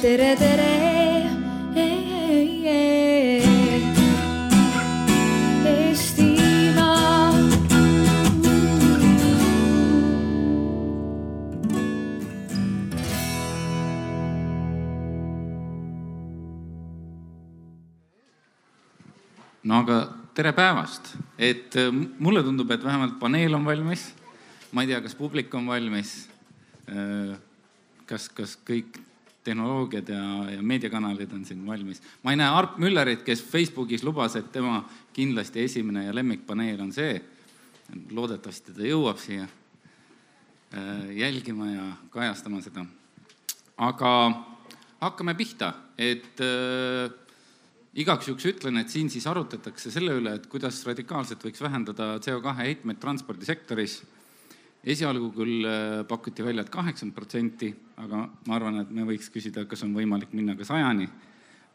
tere, tere. No aga tere päevast, et äh, mulle tundub, et vähemalt paneel on valmis. ma ei tea, kas publik on valmis. kas, kas kõik tehnoloogiad ja, ja meediakanalid on siin valmis? ma ei näe Arp Müllerit, kes Facebookis lubas, et tema kindlasti esimene ja lemmikpaneel on see. loodetavasti ta jõuab siia äh, jälgima ja kajastama seda. aga hakkame pihta, et äh, igaks juhuks ütlen, et siin siis arutatakse selle üle, et kuidas radikaalselt võiks vähendada CO2 heitmeid transpordisektoris. Esialgu küll äh, pakuti välja, et kaheksakümmend protsenti, aga ma arvan, et me võiks küsida, kas on võimalik minna ka sajani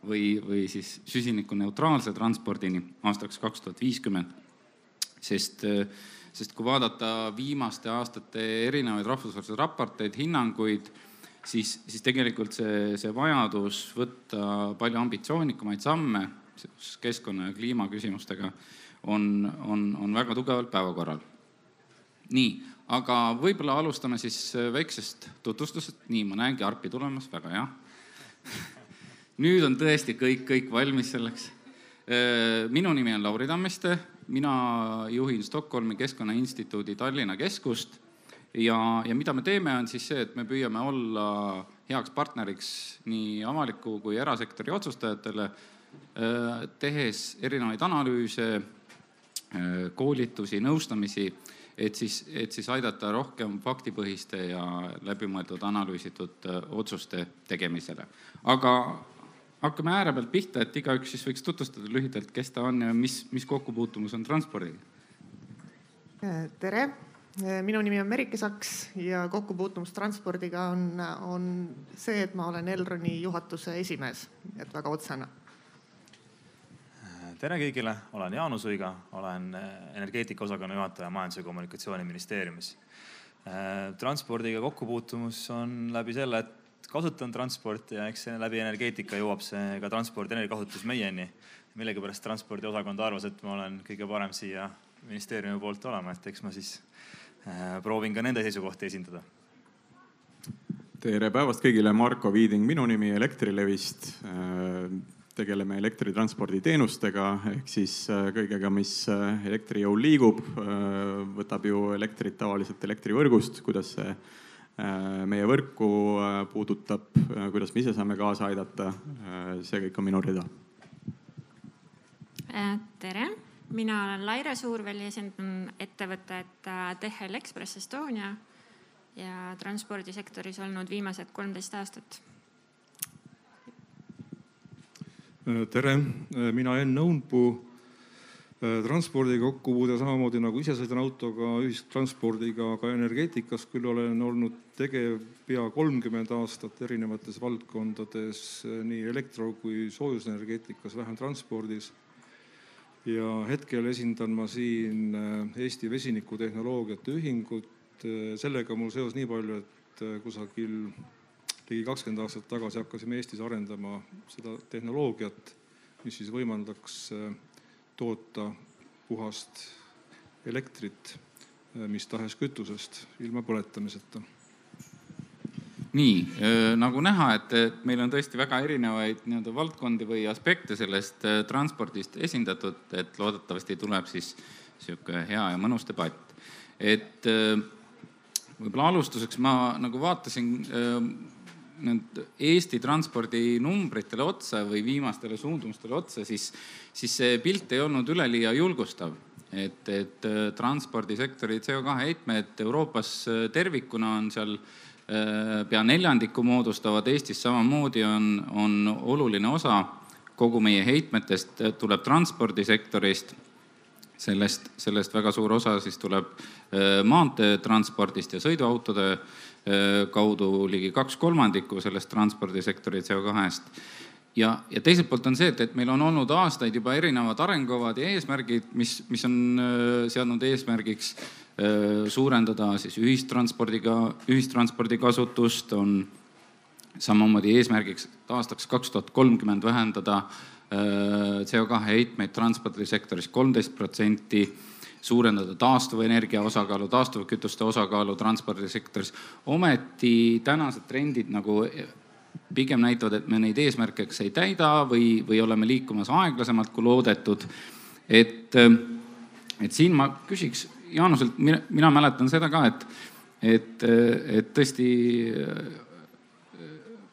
või, või siis süsinikuneutraalse transpordini aastaks kaks tuhat viiskümmend. sest, äh, sest kui vaadata viimaste aastate erinevaid rahvusvahelisi raporteid, hinnanguid, siis, siis tegelikult see, see vajadus võtta palju ambitsioonikumaid samme keskkonna ja kliimaküsimustega on, on, on väga tugevalt päevakorral. nii, aga võib-olla alustame siis väiksest tutvustusest. nii, ma näengi Arpi tulemas, väga hea. nüüd on tõesti kõik, kõik valmis selleks. minu nimi on Lauri Tammiste, mina juhin Stockholmi Keskkonnainstituudi Tallinna keskust ja, ja mida me teeme, on siis see, et me püüame olla heaks partneriks nii avaliku kui erasektori otsustajatele, tehes erinevaid analüüse, koolitusi, nõustamisi, et siis, et siis aidata rohkem faktipõhiste ja läbimõeldud analüüsitud otsuste tegemisele. aga hakkame ääre pealt pihta, et igaüks siis võiks tutvustada lühidalt, kes ta on ja mis, mis kokkupuutumus on transpordiga. tere, minu nimi on Merike Saks ja kokkupuutumus transpordiga on, on see, et ma olen Elroni juhatuse esimees, et väga otsene. Tere kõigile, olen Jaanus Uiga, olen energeetika osakonna juhataja Majandus- ja Kommunikatsiooniministeeriumis. transpordiga kokkupuutumus on läbi selle, et kasutan transporti ja eks läbi energeetika jõuab see ka transpordi energiakasutus meieni. millegipärast transpordiosakond arvas, et ma olen kõige parem siia ministeeriumi poolt olema, et eks ma siis äh, proovin ka nende seisukohti esindada. tere päevast kõigile, Marko Viiding minu nimi Elektrilevist. Tegeleme elektritransporditeenustega ehk siis kõigega, mis elektri jõul liigub, võtab ju elektrit tavaliselt elektrivõrgust, kuidas see meie võrku puudutab, kuidas me ise saame kaasa aidata. see kõik on minu rida. tere, mina olen Laire Suurväli, esindan ettevõtet DHL Express Estonia ja transpordisektoris olnud viimased kolmteist aastat. Tere, mina Enn Õunpuu. transpordiga kokkupuude samamoodi nagu ise sõidan autoga, ühistranspordiga, ka energeetikas küll olen olnud tegev pea kolmkümmend aastat erinevates valdkondades, nii elektro kui soojusenergeetikas, vähem transpordis ja hetkel esindan ma siin Eesti Vesinikutehnoloogiate Ühingut. sellega mul seos nii palju, et kusagil ligi kakskümmend aastat tagasi hakkasime Eestis arendama seda tehnoloogiat, mis siis võimaldaks toota puhast elektrit mis tahes kütusest ilma põletamiseta nii nagu näha, et meil on tõesti väga erinevaid nii-öelda valdkondi või aspekte sellest transpordist esindatud, et loodetavasti tuleb siis niisugune hea ja mõnus debatt. et võib-olla alustuseks ma nagu vaatasin nüüd Eesti transpordi numbritele otsa või viimastele suundumustele otsa, siis, siis see pilt ei olnud üleliia julgustav. et, et transpordisektori CO2 heitmed Euroopas tervikuna on seal pea neljandiku moodustavad, Eestis samamoodi on, on oluline osa kogu meie heitmetest tuleb transpordisektorist. sellest, sellest väga suur osa siis tuleb maanteetranspordist ja sõiduautode kaudu ligi kaks kolmandikku sellest transpordisektori CO2-st. ja, ja teiselt poolt on see, et, et meil on olnud aastaid juba erinevad arengukavad ja eesmärgid, mis, mis on seadnud eesmärgiks suurendada siis ühistranspordiga, ühistranspordi kasutust, on samamoodi eesmärgiks aastaks kaks tuhat kolmkümmend vähendada CO2 heitmeid transpordisektoris kolmteist protsenti, suurendada taastuvenergia osakaalu, taastuvkütuste osakaalu transpordisektoris. ometi tänased trendid nagu pigem näitavad, et me neid eesmärke kas ei täida või, või oleme liikumas aeglasemalt kui loodetud. et, et siin ma küsiks Jaanuselt, mina, mäletan seda ka, et, et, et tõesti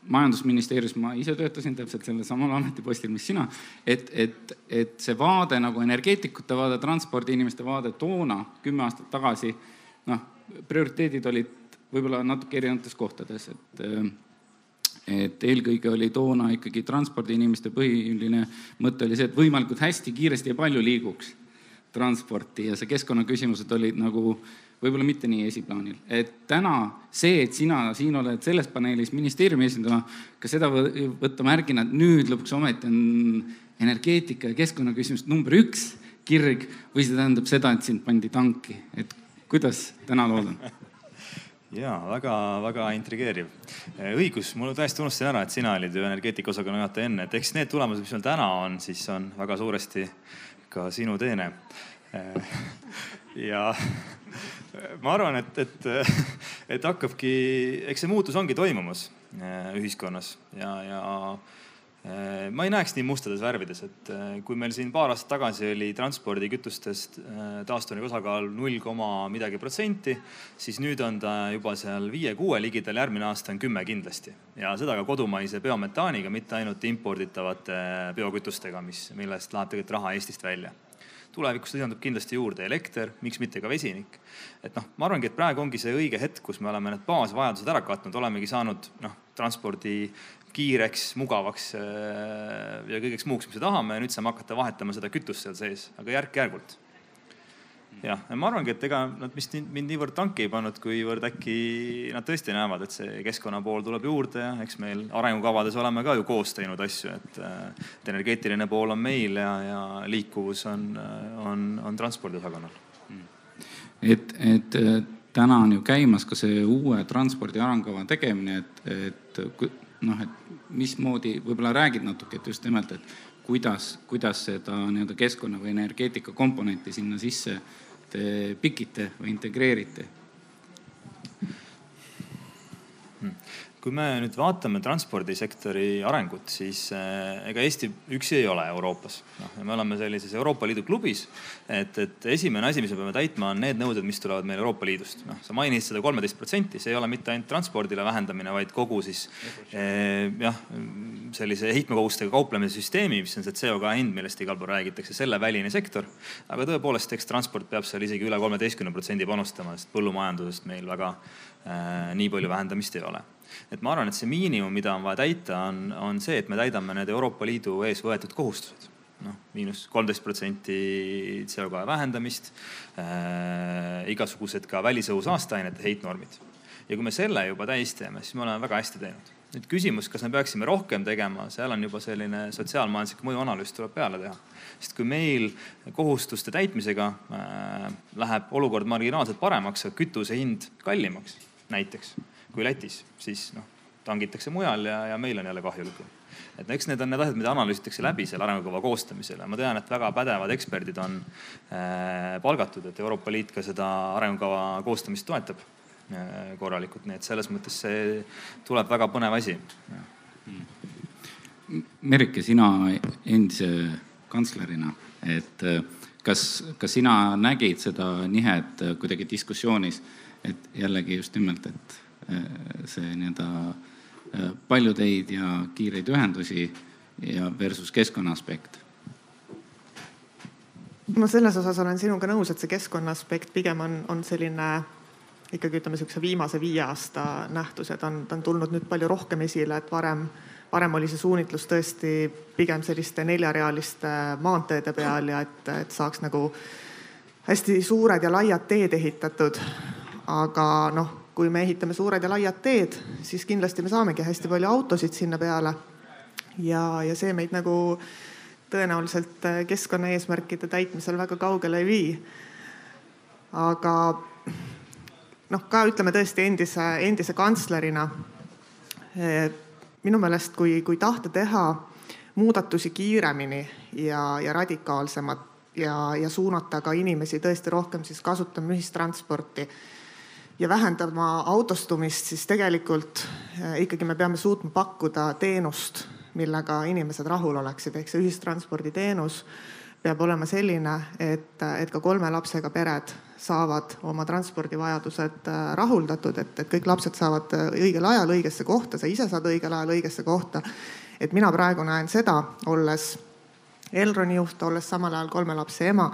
majandusministeeriumis ma ise töötasin täpselt sellel samal ametipostil, mis sina. et, et, et see vaade nagu energeetikute vaade, transpordiinimeste vaade toona, kümme aastat tagasi, noh, prioriteedid olid võib-olla natuke erinevates kohtades, et et eelkõige oli toona ikkagi transpordiinimeste põhiline mõte oli see, et võimalikult hästi, kiiresti ja palju liiguks transporti ja see keskkonnaküsimused olid nagu võib-olla mitte nii esiplaanil. et täna see, et sina siin oled selles paneelis ministeeriumi esindajana, ka seda võtta märgina, et nüüd lõpuks ometi on energeetika ja keskkonnaküsimused number üks kirg või see tähendab seda, et sind pandi tanki, et kuidas täna lood on? ja väga-väga intrigeeriv. õigus, mul täiesti unustasin ära, et sina olid ju energeetika osakonna juhataja enne, et eks need tulemused, mis meil täna on, siis on väga suuresti ka sinu teene. ja ma arvan, et, et, et hakkabki, eks see muutus ongi toimumas äh, ühiskonnas ja, ja äh, ma ei näeks nii mustades värvides, et äh, kui meil siin paar aastat tagasi oli transpordikütustest taastuvenergia osakaal null koma midagi protsenti, siis nüüd on ta juba seal viie-kuue ligidal, järgmine aasta on kümme kindlasti. ja seda ka kodumaise biometaaniga, mitte ainult imporditavate biokütustega, mis, millest läheb tegelikult raha Eestist välja tulevikus lisandub kindlasti juurde elekter, miks mitte ka vesinik. et noh, ma arvangi, et praegu ongi see õige hetk, kus me oleme need baasvajadused ära katnud, olemegi saanud noh, transpordi kiireks, mugavaks äh, ja kõigeks muuks, mis me tahame ja nüüd saame hakata vahetama seda kütust seal sees, aga järk-järgult jah, ma arvangi, et ega nad vist mind niivõrd tanki ei pannud, kuivõrd äkki nad tõesti näevad, et see keskkonna pool tuleb juurde ja eks meil arengukavades oleme ka ju koos teinud asju, et, et energeetiline pool on meil ja, ja liikuvus on, on, on transpordiosakonnal. et, et täna on ju käimas ka see uue transpordi arengukava tegemine, et, et noh, et mismoodi, võib-olla räägid natuke, et just nimelt, et kuidas, kuidas seda nii-öelda keskkonna või energeetika komponenti sinna sisse te pikite või integreerite hmm.? Kui me nüüd vaatame transpordisektori arengut, siis eh, ega Eesti üksi ei ole Euroopas. noh, ja me oleme sellises Euroopa Liidu klubis, et, et esimene asi, mis me peame täitma, on need nõuded, mis tulevad meil Euroopa Liidust. noh, sa mainisid seda kolmeteist protsenti, see ei ole mitte ainult transpordile vähendamine, vaid kogu siis eh, jah, sellise heitmekogustega kauplemise süsteemi, mis on see CO2 hind, millest igal pool räägitakse, selle väline sektor. aga tõepoolest, eks transport peab seal isegi üle kolmeteistkümne protsendi panustama, sest põllumajandusest meil väga äh, nii palju vähendamist ei ole et ma arvan, et see miinimum, mida on vaja täita, on, on see, et me täidame need Euroopa Liidu ees võetud kohustused noh, miinus kolmteist protsenti CO2 vähendamist äh,, igasugused ka välisõhu saasteainete heitnormid. ja kui me selle juba täis teeme, siis me oleme väga hästi teinud. nüüd küsimus, kas me peaksime rohkem tegema, seal on juba selline sotsiaalmajanduslik mõjuanalüüs tuleb peale teha. sest kui meil kohustuste täitmisega äh, läheb olukord marginaalselt paremaks, aga kütuse hind kallimaks näiteks kui Lätis, siis noh, tangitakse mujal ja, ja meil on jälle kahjulikum. et eks need on need asjad, mida analüüsitakse läbi selle arengukava koostamisel ja ma tean, et väga pädevad eksperdid on äh, palgatud, et Euroopa Liit ka seda arengukava koostamist toetab äh, korralikult, nii et selles mõttes see tuleb väga põnev asi. Merike, sina endise kantslerina, et äh, kas, kas sina nägid seda nihet kuidagi diskussioonis, et jällegi just nimelt, et see nii-öelda äh, palju teid ja kiireid ühendusi ja versus keskkonna aspekt? ma selles osas olen sinuga nõus, et see keskkonna aspekt pigem on, on selline ikkagi ütleme, niisuguse viimase viie aasta nähtus ja ta on, ta on tulnud nüüd palju rohkem esile, et varem, varem oli see suunitlus tõesti pigem selliste neljarealiste maanteede peal ja et, et saaks nagu hästi suured ja laiad teed ehitatud. aga noh, kui me ehitame suured ja laiad teed, siis kindlasti me saamegi hästi palju autosid sinna peale. ja, ja see meid nagu tõenäoliselt äh, keskkonnaeesmärkide täitmisel väga kaugele ei vii. aga noh, ka ütleme tõesti endise, endise kantslerina. minu meelest, kui, kui tahta teha muudatusi kiiremini ja, ja radikaalsemalt ja, ja suunata ka inimesi tõesti rohkem siis kasutama ühistransporti ja vähendama autostumist, siis tegelikult äh, ikkagi me peame suutma pakkuda teenust, millega inimesed rahul oleksid, ehk see ühistransporditeenus peab olema selline, et, et ka kolme lapsega pered saavad oma transpordivajadused äh, rahuldatud, et, et kõik lapsed saavad äh, õigel ajal õigesse kohta, sa ise saad õigel ajal õigesse kohta. et mina praegu näen seda, olles Elroni juht, olles samal ajal kolme lapse ema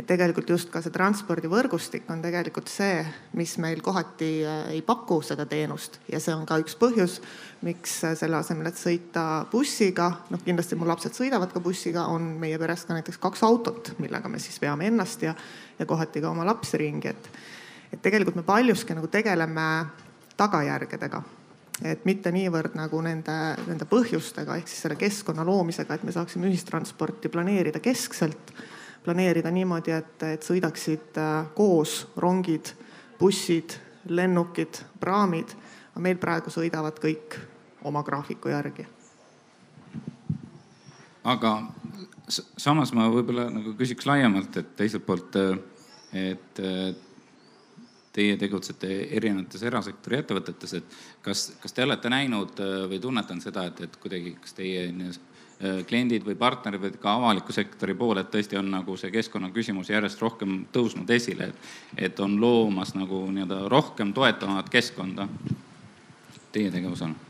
et tegelikult just ka see transpordivõrgustik on tegelikult see, mis meil kohati äh, ei paku seda teenust. Ja see on ka üks põhjus, miks äh, selle asemel, et sõita bussiga, noh, kindlasti mu lapsed sõidavad ka bussiga, on meie peres ka näiteks kaks autot, millega me siis veame ennast ja, ja kohati ka oma lapsi ringi, et, et tegelikult me paljuski nagu tegeleme tagajärgedega. Et mitte niivõrd nagu nende, nende põhjustega ehk siis selle keskkonna loomisega, et me saaksime ühistransporti planeerida keskselt planeerida niimoodi, et, et sõidaksid äh, koos rongid, bussid, lennukid, praamid. aga meil praegu sõidavad kõik oma graafiku järgi. aga samas ma võib-olla nagu küsiks laiemalt, et teiselt poolt, et teie tegutsete erinevates erasektori ettevõtetes, et kas, kas te olete näinud või tunnetanud seda, et, et kuidagi, kas teie Äh, kliendid või partnerid või ka avaliku sektori pool, et tõesti on nagu see keskkonnaküsimus järjest rohkem tõusnud esile, et, et on loomas nagu nii-öelda rohkem toetavat keskkonda teie tegevusala?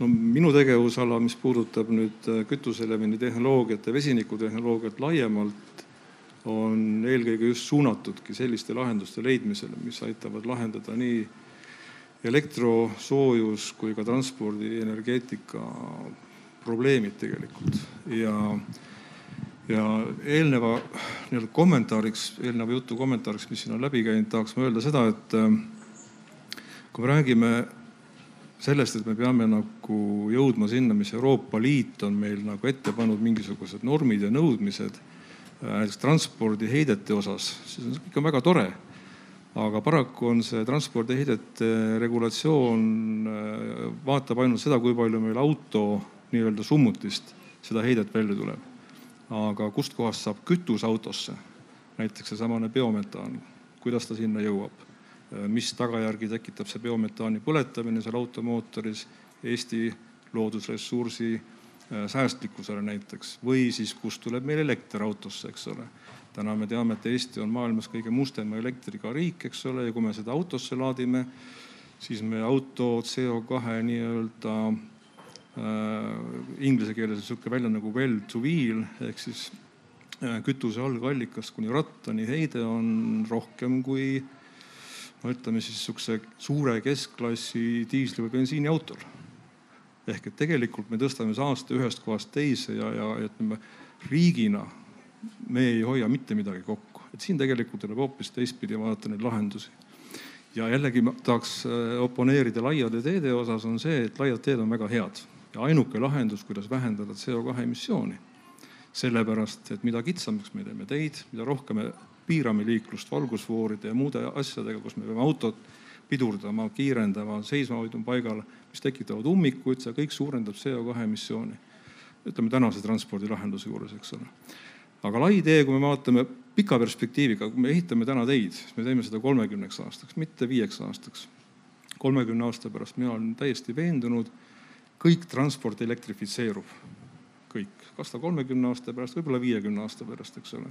no minu tegevusala, mis puudutab nüüd äh, kütuselemini tehnoloogiat ja vesinikutehnoloogiat laiemalt, on eelkõige just suunatudki selliste lahenduste leidmisele, mis aitavad lahendada nii elektro, soojus kui ka transpordi, energeetika probleemid tegelikult ja, ja eelneva nii-öelda kommentaariks, eelneva jutu kommentaariks, mis siin on läbi käinud, tahaks ma öelda seda, et äh, kui me räägime sellest, et me peame nagu jõudma sinna, mis Euroopa Liit on meil nagu ette pannud mingisugused normid ja nõudmised äh, näiteks transpordiheidete osas, siis on ikka väga tore. aga paraku on see transpordiheidete regulatsioon, äh, vaatab ainult seda, kui palju meil auto nii-öelda summutist seda heidet välja tuleb. aga kustkohast saab kütus autosse, näiteks seesamane biometaan, kuidas ta sinna jõuab, mis tagajärgi tekitab see biometaani põletamine seal automootoris Eesti loodusressursi äh, säästlikkusele näiteks või siis kust tuleb meil elekter autosse, eks ole. täna me teame, et Eesti on maailmas kõige mustema elektriga riik, eks ole, ja kui me seda autosse laadime, siis me auto CO2 nii-öelda inglise keeles on niisugune välja nagu well to wheel ehk siis äh, kütuse algallikast kuni rattani heide on rohkem kui no ütleme siis niisuguse suure keskklassi diisli või bensiiniautol. ehk et tegelikult me tõstame saaste ühest kohast teise ja, ja ütleme riigina me ei hoia mitte midagi kokku, et siin tegelikult tuleb hoopis teistpidi vaadata neid lahendusi. Ja jällegi ma tahaks äh, oponeerida laiade teede osas on see, et laiad teed on väga head ja ainuke lahendus, kuidas vähendada CO2 emissiooni. sellepärast, et mida kitsamaks me teeme teid, mida rohkem me piirame liiklust valgusfooride ja muude asjadega, kus me peame autot pidurdama, kiirendama, seisma hoidma paigal, mis tekitavad ummikuid, see kõik suurendab CO2 emissiooni. ütleme tänase transpordilahenduse juures, eks ole. aga lai tee, kui me vaatame pika perspektiiviga, kui me ehitame täna teid, siis me teeme seda kolmekümneks aastaks, mitte viieks aastaks. kolmekümne aasta pärast mina olen täiesti veendunud kõik transport elektrifitseerub, kõik, kas ta kolmekümne aasta pärast, võib-olla viiekümne aasta pärast, eks ole.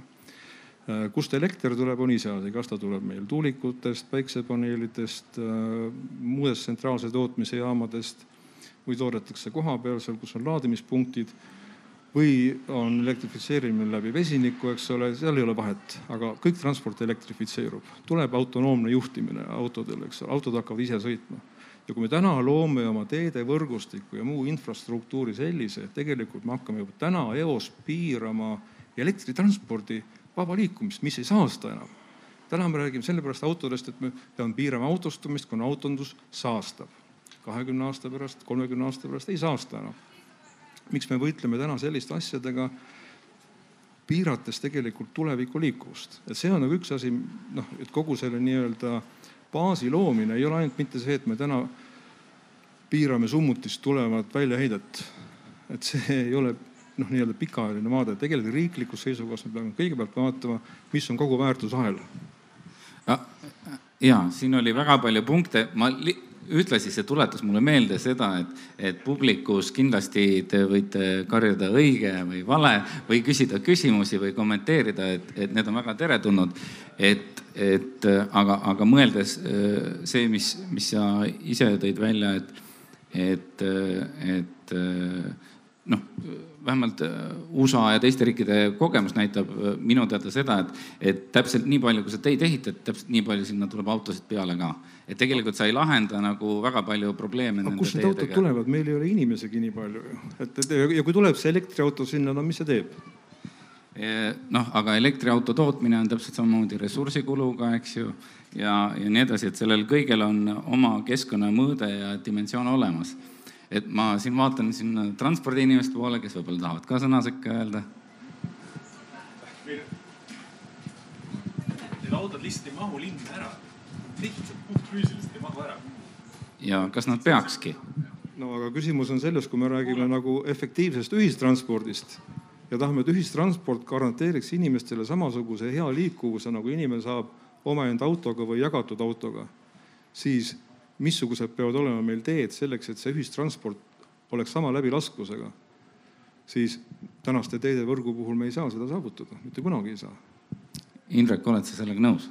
Äh, kust elekter tuleb, on iseasi, kas ta tuleb meil tuulikutest, päiksepaneelidest, äh, muudest tsentraalse tootmise jaamadest või toodetakse koha peal seal, kus on laadimispunktid või on elektrifitseerimine läbi vesiniku, eks ole, seal ei ole vahet, aga kõik transport elektrifitseerub. tuleb autonoomne juhtimine autodel, eks ole, autod hakkavad ise sõitma ja kui me täna loome oma teedevõrgustiku ja muu infrastruktuuri sellise, et tegelikult me hakkame juba täna eos piirama elektritranspordi vaba liikumist, mis ei saasta enam. täna me räägime sellepärast autodest, et me peame piirama autostumist, kuna autondus saastab. kahekümne aasta pärast, kolmekümne aasta pärast ei saasta enam. miks me võitleme täna selliste asjadega, piirates tegelikult tuleviku liikuvust, et see on nagu üks asi, noh, et kogu selle nii-öelda baasi loomine ei ole ainult mitte see, et me täna piirame summutist tulevat väljaheidet. et see ei ole noh, nii-öelda pikaajaline vaade, tegelikult riiklikust seisukohast me peame kõigepealt vaatama, mis on kogu väärtusahel. ja siin oli väga palju punkte, ma li ühtlasi see tuletas mulle meelde seda, et, et publikus kindlasti te võite karjuda õige või vale või küsida küsimusi või kommenteerida, et, et need on väga teretulnud. et, et aga, aga mõeldes äh, see, mis, mis sa ise tõid välja, et, et, et noh vähemalt äh, USA ja teiste riikide kogemus näitab äh, minu teada seda, et, et täpselt nii palju, kui sa teid ehitad, täpselt nii palju sinna tuleb autosid peale ka. et tegelikult sa ei lahenda nagu väga palju probleeme. aga kust need autod tulevad, meil ei ole inimesegi nii palju ju, et, et ja kui tuleb see elektriauto sinna, no mis see teeb? noh, aga elektriauto tootmine on täpselt samamoodi ressursikuluga, eks ju, ja, ja nii edasi, et sellel kõigel on oma keskkonnamõõde ja dimensioon olemas et ma siin vaatan sinna transpordiinimeste poole, kes võib-olla tahavad ka sõna sekka öelda. Need autod lihtsalt ei mahu linna ära, lihtsalt puhtfüüsiliselt ei mahu ära. ja kas nad peakski? no aga küsimus on selles, kui me räägime nagu efektiivsest ühistranspordist ja tahame, et ühistransport garanteeriks inimestele samasuguse hea liikuvuse, nagu inimene saab omaenda autoga või jagatud autoga, siis missugused peavad olema meil teed selleks, et see ühistransport oleks sama läbilaskvusega, siis tänaste teedevõrgu puhul me ei saa seda saavutada, mitte kunagi ei saa. Indrek, oled sa sellega nõus?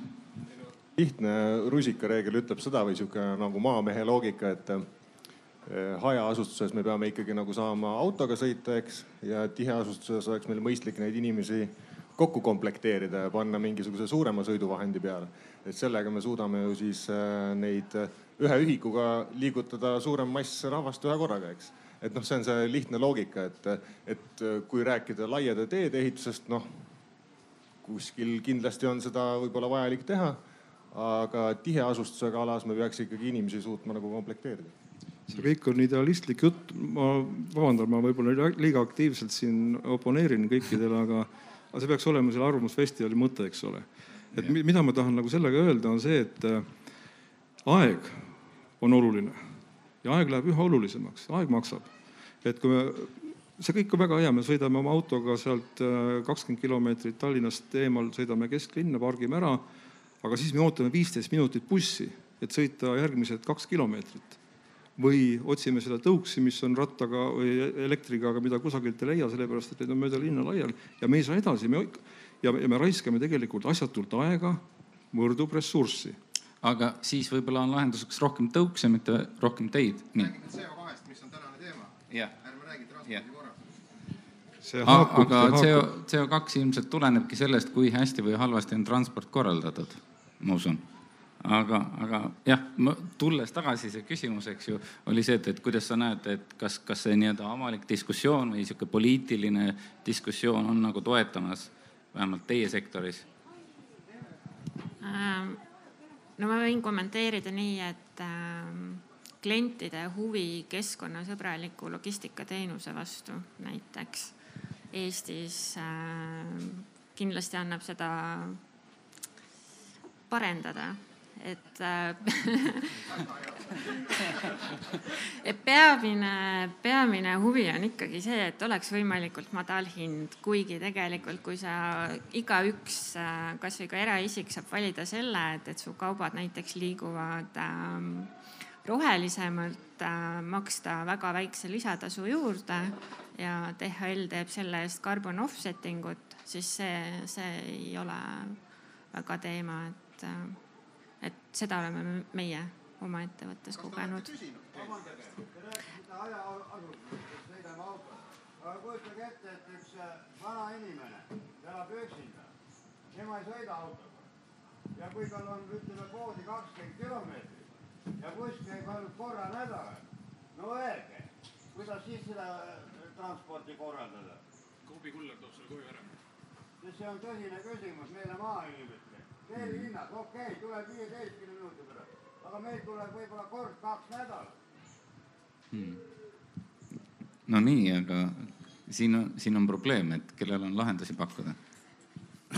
lihtne rusikareegel ütleb seda või sihuke nagu maamehe loogika, et eh, hajaasustuses me peame ikkagi nagu saama autoga sõita, eks, ja tiheasustuses oleks meil mõistlik neid inimesi kokku komplekteerida ja panna mingisuguse suurema sõiduvahendi peale. et sellega me suudame ju siis eh, neid ühe ühikuga liigutada suurem mass rahvast ühe korraga, eks. et noh, see on see lihtne loogika, et, et kui rääkida laiade teede ehitusest, noh kuskil kindlasti on seda võib-olla vajalik teha, aga tiheasustusega alas me peaks ikkagi inimesi suutma nagu komplekteerida see kõik on idealistlik jutt, ma vabandan, ma võib-olla liiga aktiivselt siin oponeerin kõikidele, aga, aga see peaks olema selle arvamusfestivali mõte, eks ole. et mida ma tahan nagu sellega öelda, on see, et äh, aeg on oluline ja aeg läheb üha olulisemaks, aeg maksab. et kui me, see kõik on väga hea, me sõidame oma autoga sealt äh, kakskümmend kilomeetrit Tallinnast eemal, sõidame kesklinna, pargime ära, aga siis me ootame viisteist minutit bussi, et sõita järgmised kaks kilomeetrit. või otsime seda tõuksi, mis on rattaga või elektriga, aga mida kusagilt ei leia, sellepärast et need on mööda linna laiali ja me ei saa edasi, me ja, ja me raiskame tegelikult asjatult aega, võrdub ressurssi aga siis võib-olla on lahenduseks rohkem tõukse, mitte rohkem teid. räägime CO2-st, mis on tänane teema. ärme räägi transpordi korras. aga CO, CO2 ilmselt tulenebki sellest, kui hästi või halvasti on transport korraldatud, ma usun. aga, aga jah, tulles tagasi see küsimus, eks ju, oli see, et, et kuidas sa näed, et kas, kas see nii-öelda avalik diskussioon või sihuke poliitiline diskussioon on nagu toetamas vähemalt teie sektoris ähm.? No ma võin kommenteerida nii, et äh, klientide huvi keskkonnasõbraliku logistikateenuse vastu näiteks Eestis äh, kindlasti annab seda parendada et äh, et peamine, peamine huvi on ikkagi see, et oleks võimalikult madal hind, kuigi tegelikult, kui sa igaüks, äh, kasvõi ka eraisik saab valida selle, et, et su kaubad näiteks liiguvad ähm, rohelisemalt äh,, maksta väga väikse lisatasu juurde ja DHL teeb selle eest carbon offsetting ut, siis see, see ei ole väga teema, et äh, et seda oleme meie oma ettevõttes kogenud. aga kujutage ette, et üks äh, vana inimene elab üksinda, tema ei sõida autoga ja kui tal on, ütleme poodi kakskümmend kilomeetrit ja buss käib ainult korra nädalas, no öelge, kuidas siis seda äh, transporti korraldada? Kaubi kuller toob selle koju ära. see on tõsine küsimus meile maainimestele teehinnad, okei okay,, tuleb viieteistkümne minuti pärast, aga meil tuleb võib-olla kord-kaks nädalas hmm.. no nii, aga siin on, siin on probleem, et kellel on lahendusi pakkuda?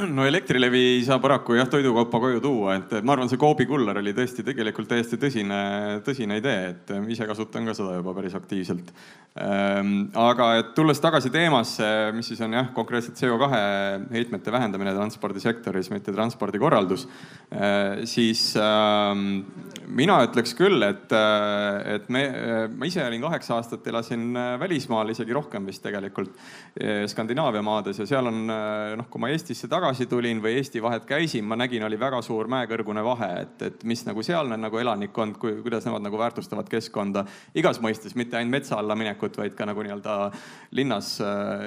No Elektrilevi ei saa paraku jah toidukaupa koju tuua, et ma arvan, see Coopi kuller oli tõesti tegelikult täiesti tõsine, tõsine idee, et ise kasutan ka seda juba päris aktiivselt. Ehm, aga et tulles tagasi teemasse, mis siis on jah, konkreetselt CO2 heitmete vähendamine transpordisektoris, mitte transpordikorraldus, ehm, siis ehm, mina ütleks küll, et, et me, ma ise olin kaheksa aastat, elasin välismaal, isegi rohkem vist tegelikult, Skandinaavia maades ja seal on noh, kui ma Eestisse tagasi tagasi tulin või Eesti vahet käisin, ma nägin, oli väga suur mäekõrgune vahe, et, et mis nagu sealne nagu elanikkond, kuidas nemad nagu väärtustavad keskkonda. Igas mõistes, mitte ainult metsa alla minekut, vaid ka nagu nii-öelda linnas,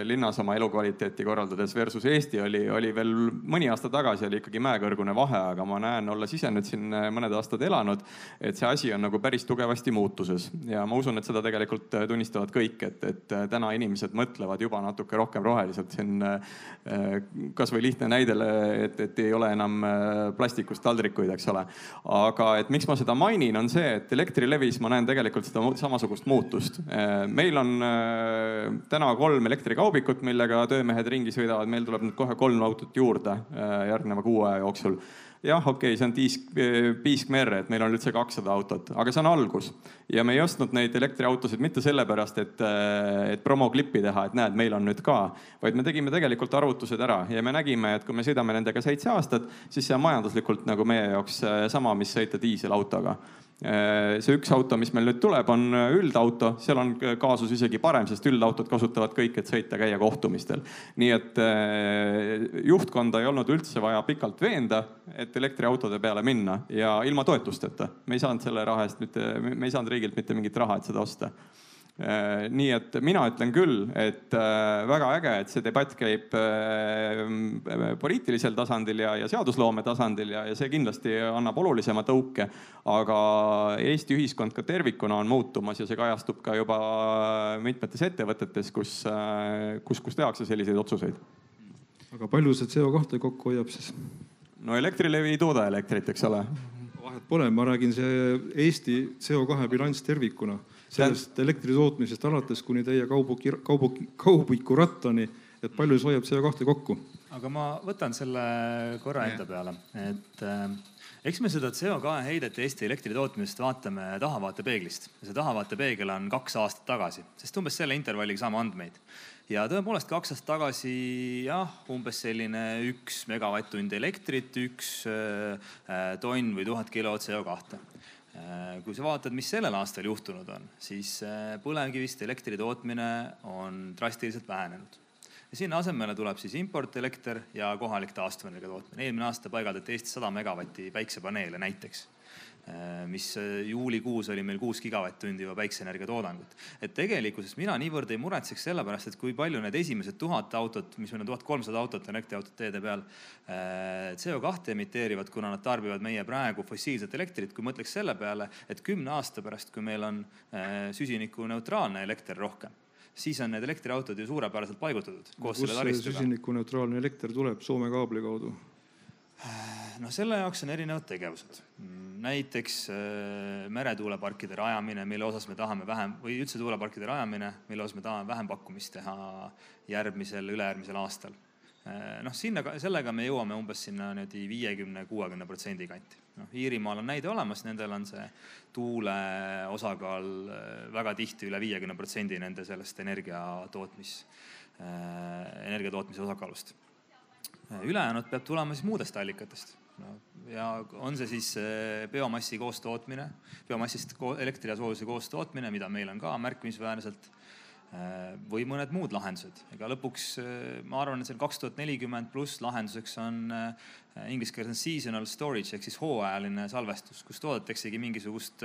linnas oma elukvaliteeti korraldades versus Eesti oli, oli veel mõni aasta tagasi oli ikkagi mäekõrgune vahe, aga ma näen, olles ise nüüd siin mõned aastad elanud, et see asi on nagu päris tugevasti muutuses. Ja ma usun, et seda tegelikult tunnistavad kõik, et, et täna inimesed mõtlevad juba natuke rohkem roheliselt siin kasvõi lihtne lihtne näide, et, et ei ole enam äh, plastikust taldrikuid, eks ole. aga et miks ma seda mainin, on see, et Elektrilevis ma näen tegelikult seda samasugust muutust. Äh, meil on äh, täna kolm elektrikaubikut, millega töömehed ringi sõidavad, meil tuleb nüüd kohe kolm autot juurde järgneva kuu aja jooksul jah, okei okay,, see on tiisk, piisk merre, et meil on üldse kakssada autot, aga see on algus. ja me ei ostnud neid elektriautosid mitte sellepärast, et, et promoklippi teha, et näed, meil on nüüd ka, vaid me tegime tegelikult arvutused ära ja me nägime, et kui me sõidame nendega seitse aastat, siis see on majanduslikult nagu meie jaoks sama, mis sõita diiselautoga see üks auto, mis meil nüüd tuleb, on äh, üldauto, seal on kaasus isegi parem, sest üldautot kasutavad kõik, et sõita, käia kohtumistel. nii et äh, juhtkonda ei olnud üldse vaja pikalt veenda, et elektriautode peale minna ja ilma toetusteta. me ei saanud selle raha eest mitte, me ei saanud riigilt mitte mingit raha, et seda osta Äh, nii et mina ütlen küll, et äh, väga äge, et see debatt käib äh, poliitilisel tasandil ja, ja seadusloome tasandil ja, ja see kindlasti annab olulisema tõuke. aga Eesti ühiskond ka tervikuna on muutumas ja see kajastub ka juba mitmetes ettevõtetes, kus, kus, kus tehakse selliseid otsuseid. aga palju see CO2 kokku hoiab siis? no Elektrilevi ei tooda elektrit, eks ole. vahet pole, ma räägin see Eesti CO2 bilanss tervikuna sellest elektri tootmisest alates kuni teie kaubuki, kaubuki, kaubiku rattani, et palju see hoiab CO2 kokku? aga ma võtan selle korra enda peale, et äh, eks me seda CO2 heidet Eesti elektri tootmisest vaatame tahavaatepeeglist. see tahavaatepeegel on kaks aastat tagasi, sest umbes selle intervalliga saame andmeid. ja tõepoolest kaks aastat tagasi jah, umbes selline üks megavatt-tund elektrit, üks äh, tonn või tuhat kilo CO2 Äh, kui sa vaatad, mis sellel aastal juhtunud on, siis äh, põlevkivist elektri tootmine on drastiliselt vähenenud. ja sinna asemele tuleb siis importelekter ja kohalik taastuvenergia tootmine. eelmine aasta paigaldati Eestis sada megavatti päiksepaneele näiteks Äh, mis äh, juulikuus oli meil kuus gigavatt-tundi juba päikseenergia toodangut. et tegelikkuses mina niivõrd ei muretseks sellepärast, et kui palju need esimesed tuhat autot, mis meil on tuhat kolmsada autot elektriautot teede peal, äh, CO2 emiteerivad, kuna nad tarbivad meie praegu fossiilset elektrit, kui mõtleks selle peale, et kümne aasta pärast, kui meil on süsinikuneutraalne elekter rohkem siis on need elektriautod ju suurepäraselt paigutatud koos selle taristuga. süsinikuneutraalne elekter tuleb Soome kaabli kaudu? noh, selle jaoks on erinevad tegevused. Näiteks äh, meretuuleparkide rajamine, mille osas me tahame vähem või üldse tuuleparkide rajamine, mille osas me tahame vähempakkumist teha järgmisel, ülejärgmisel aastal. Äh, noh, sinna, sellega me jõuame umbes sinna niimoodi viiekümne, kuuekümne protsendi kanti. noh, Iirimaal on näide olemas, nendel on see tuule osakaal äh, väga tihti üle viiekümne protsendi nende sellest energia tootmis, energia tootmise osakaalust ülejäänud peab tulema siis muudest allikatest. Ja on see siis eh, biomassi koostootmine, biomassist elektri ja soojuse koostootmine, mida meil on ka märkimisväärselt või mõned muud lahendused. ega lõpuks äh, ma arvan, et seal kaks tuhat nelikümmend pluss lahenduseks on äh, inglise keeles on seasonal storage ehk siis hooajaline salvestus, kus toodetaksegi mingisugust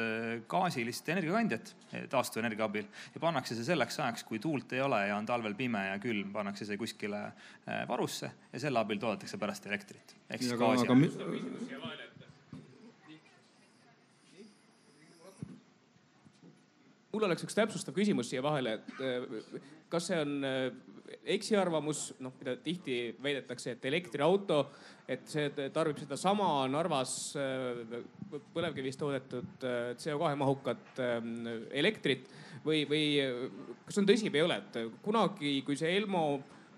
gaasilist energiakandjat taastuvenergia abil ja pannakse see selleks ajaks, kui tuult ei ole ja on talvel pime ja külm, pannakse see kuskile varusse ja selle abil toodetakse pärast elektrit. ehk siis gaasi. Mul oleks üks täpsustav küsimus siia vahele, et äh, kas see on äh, eksiarvamus, noh, mida tihti väidetakse, et elektriauto, et see tarbib sedasama Narvas äh, põlevkivist toodetud CO2 mahukat elektrit või, või kas on tõsi või ei ole, et kunagi, kui see Elmo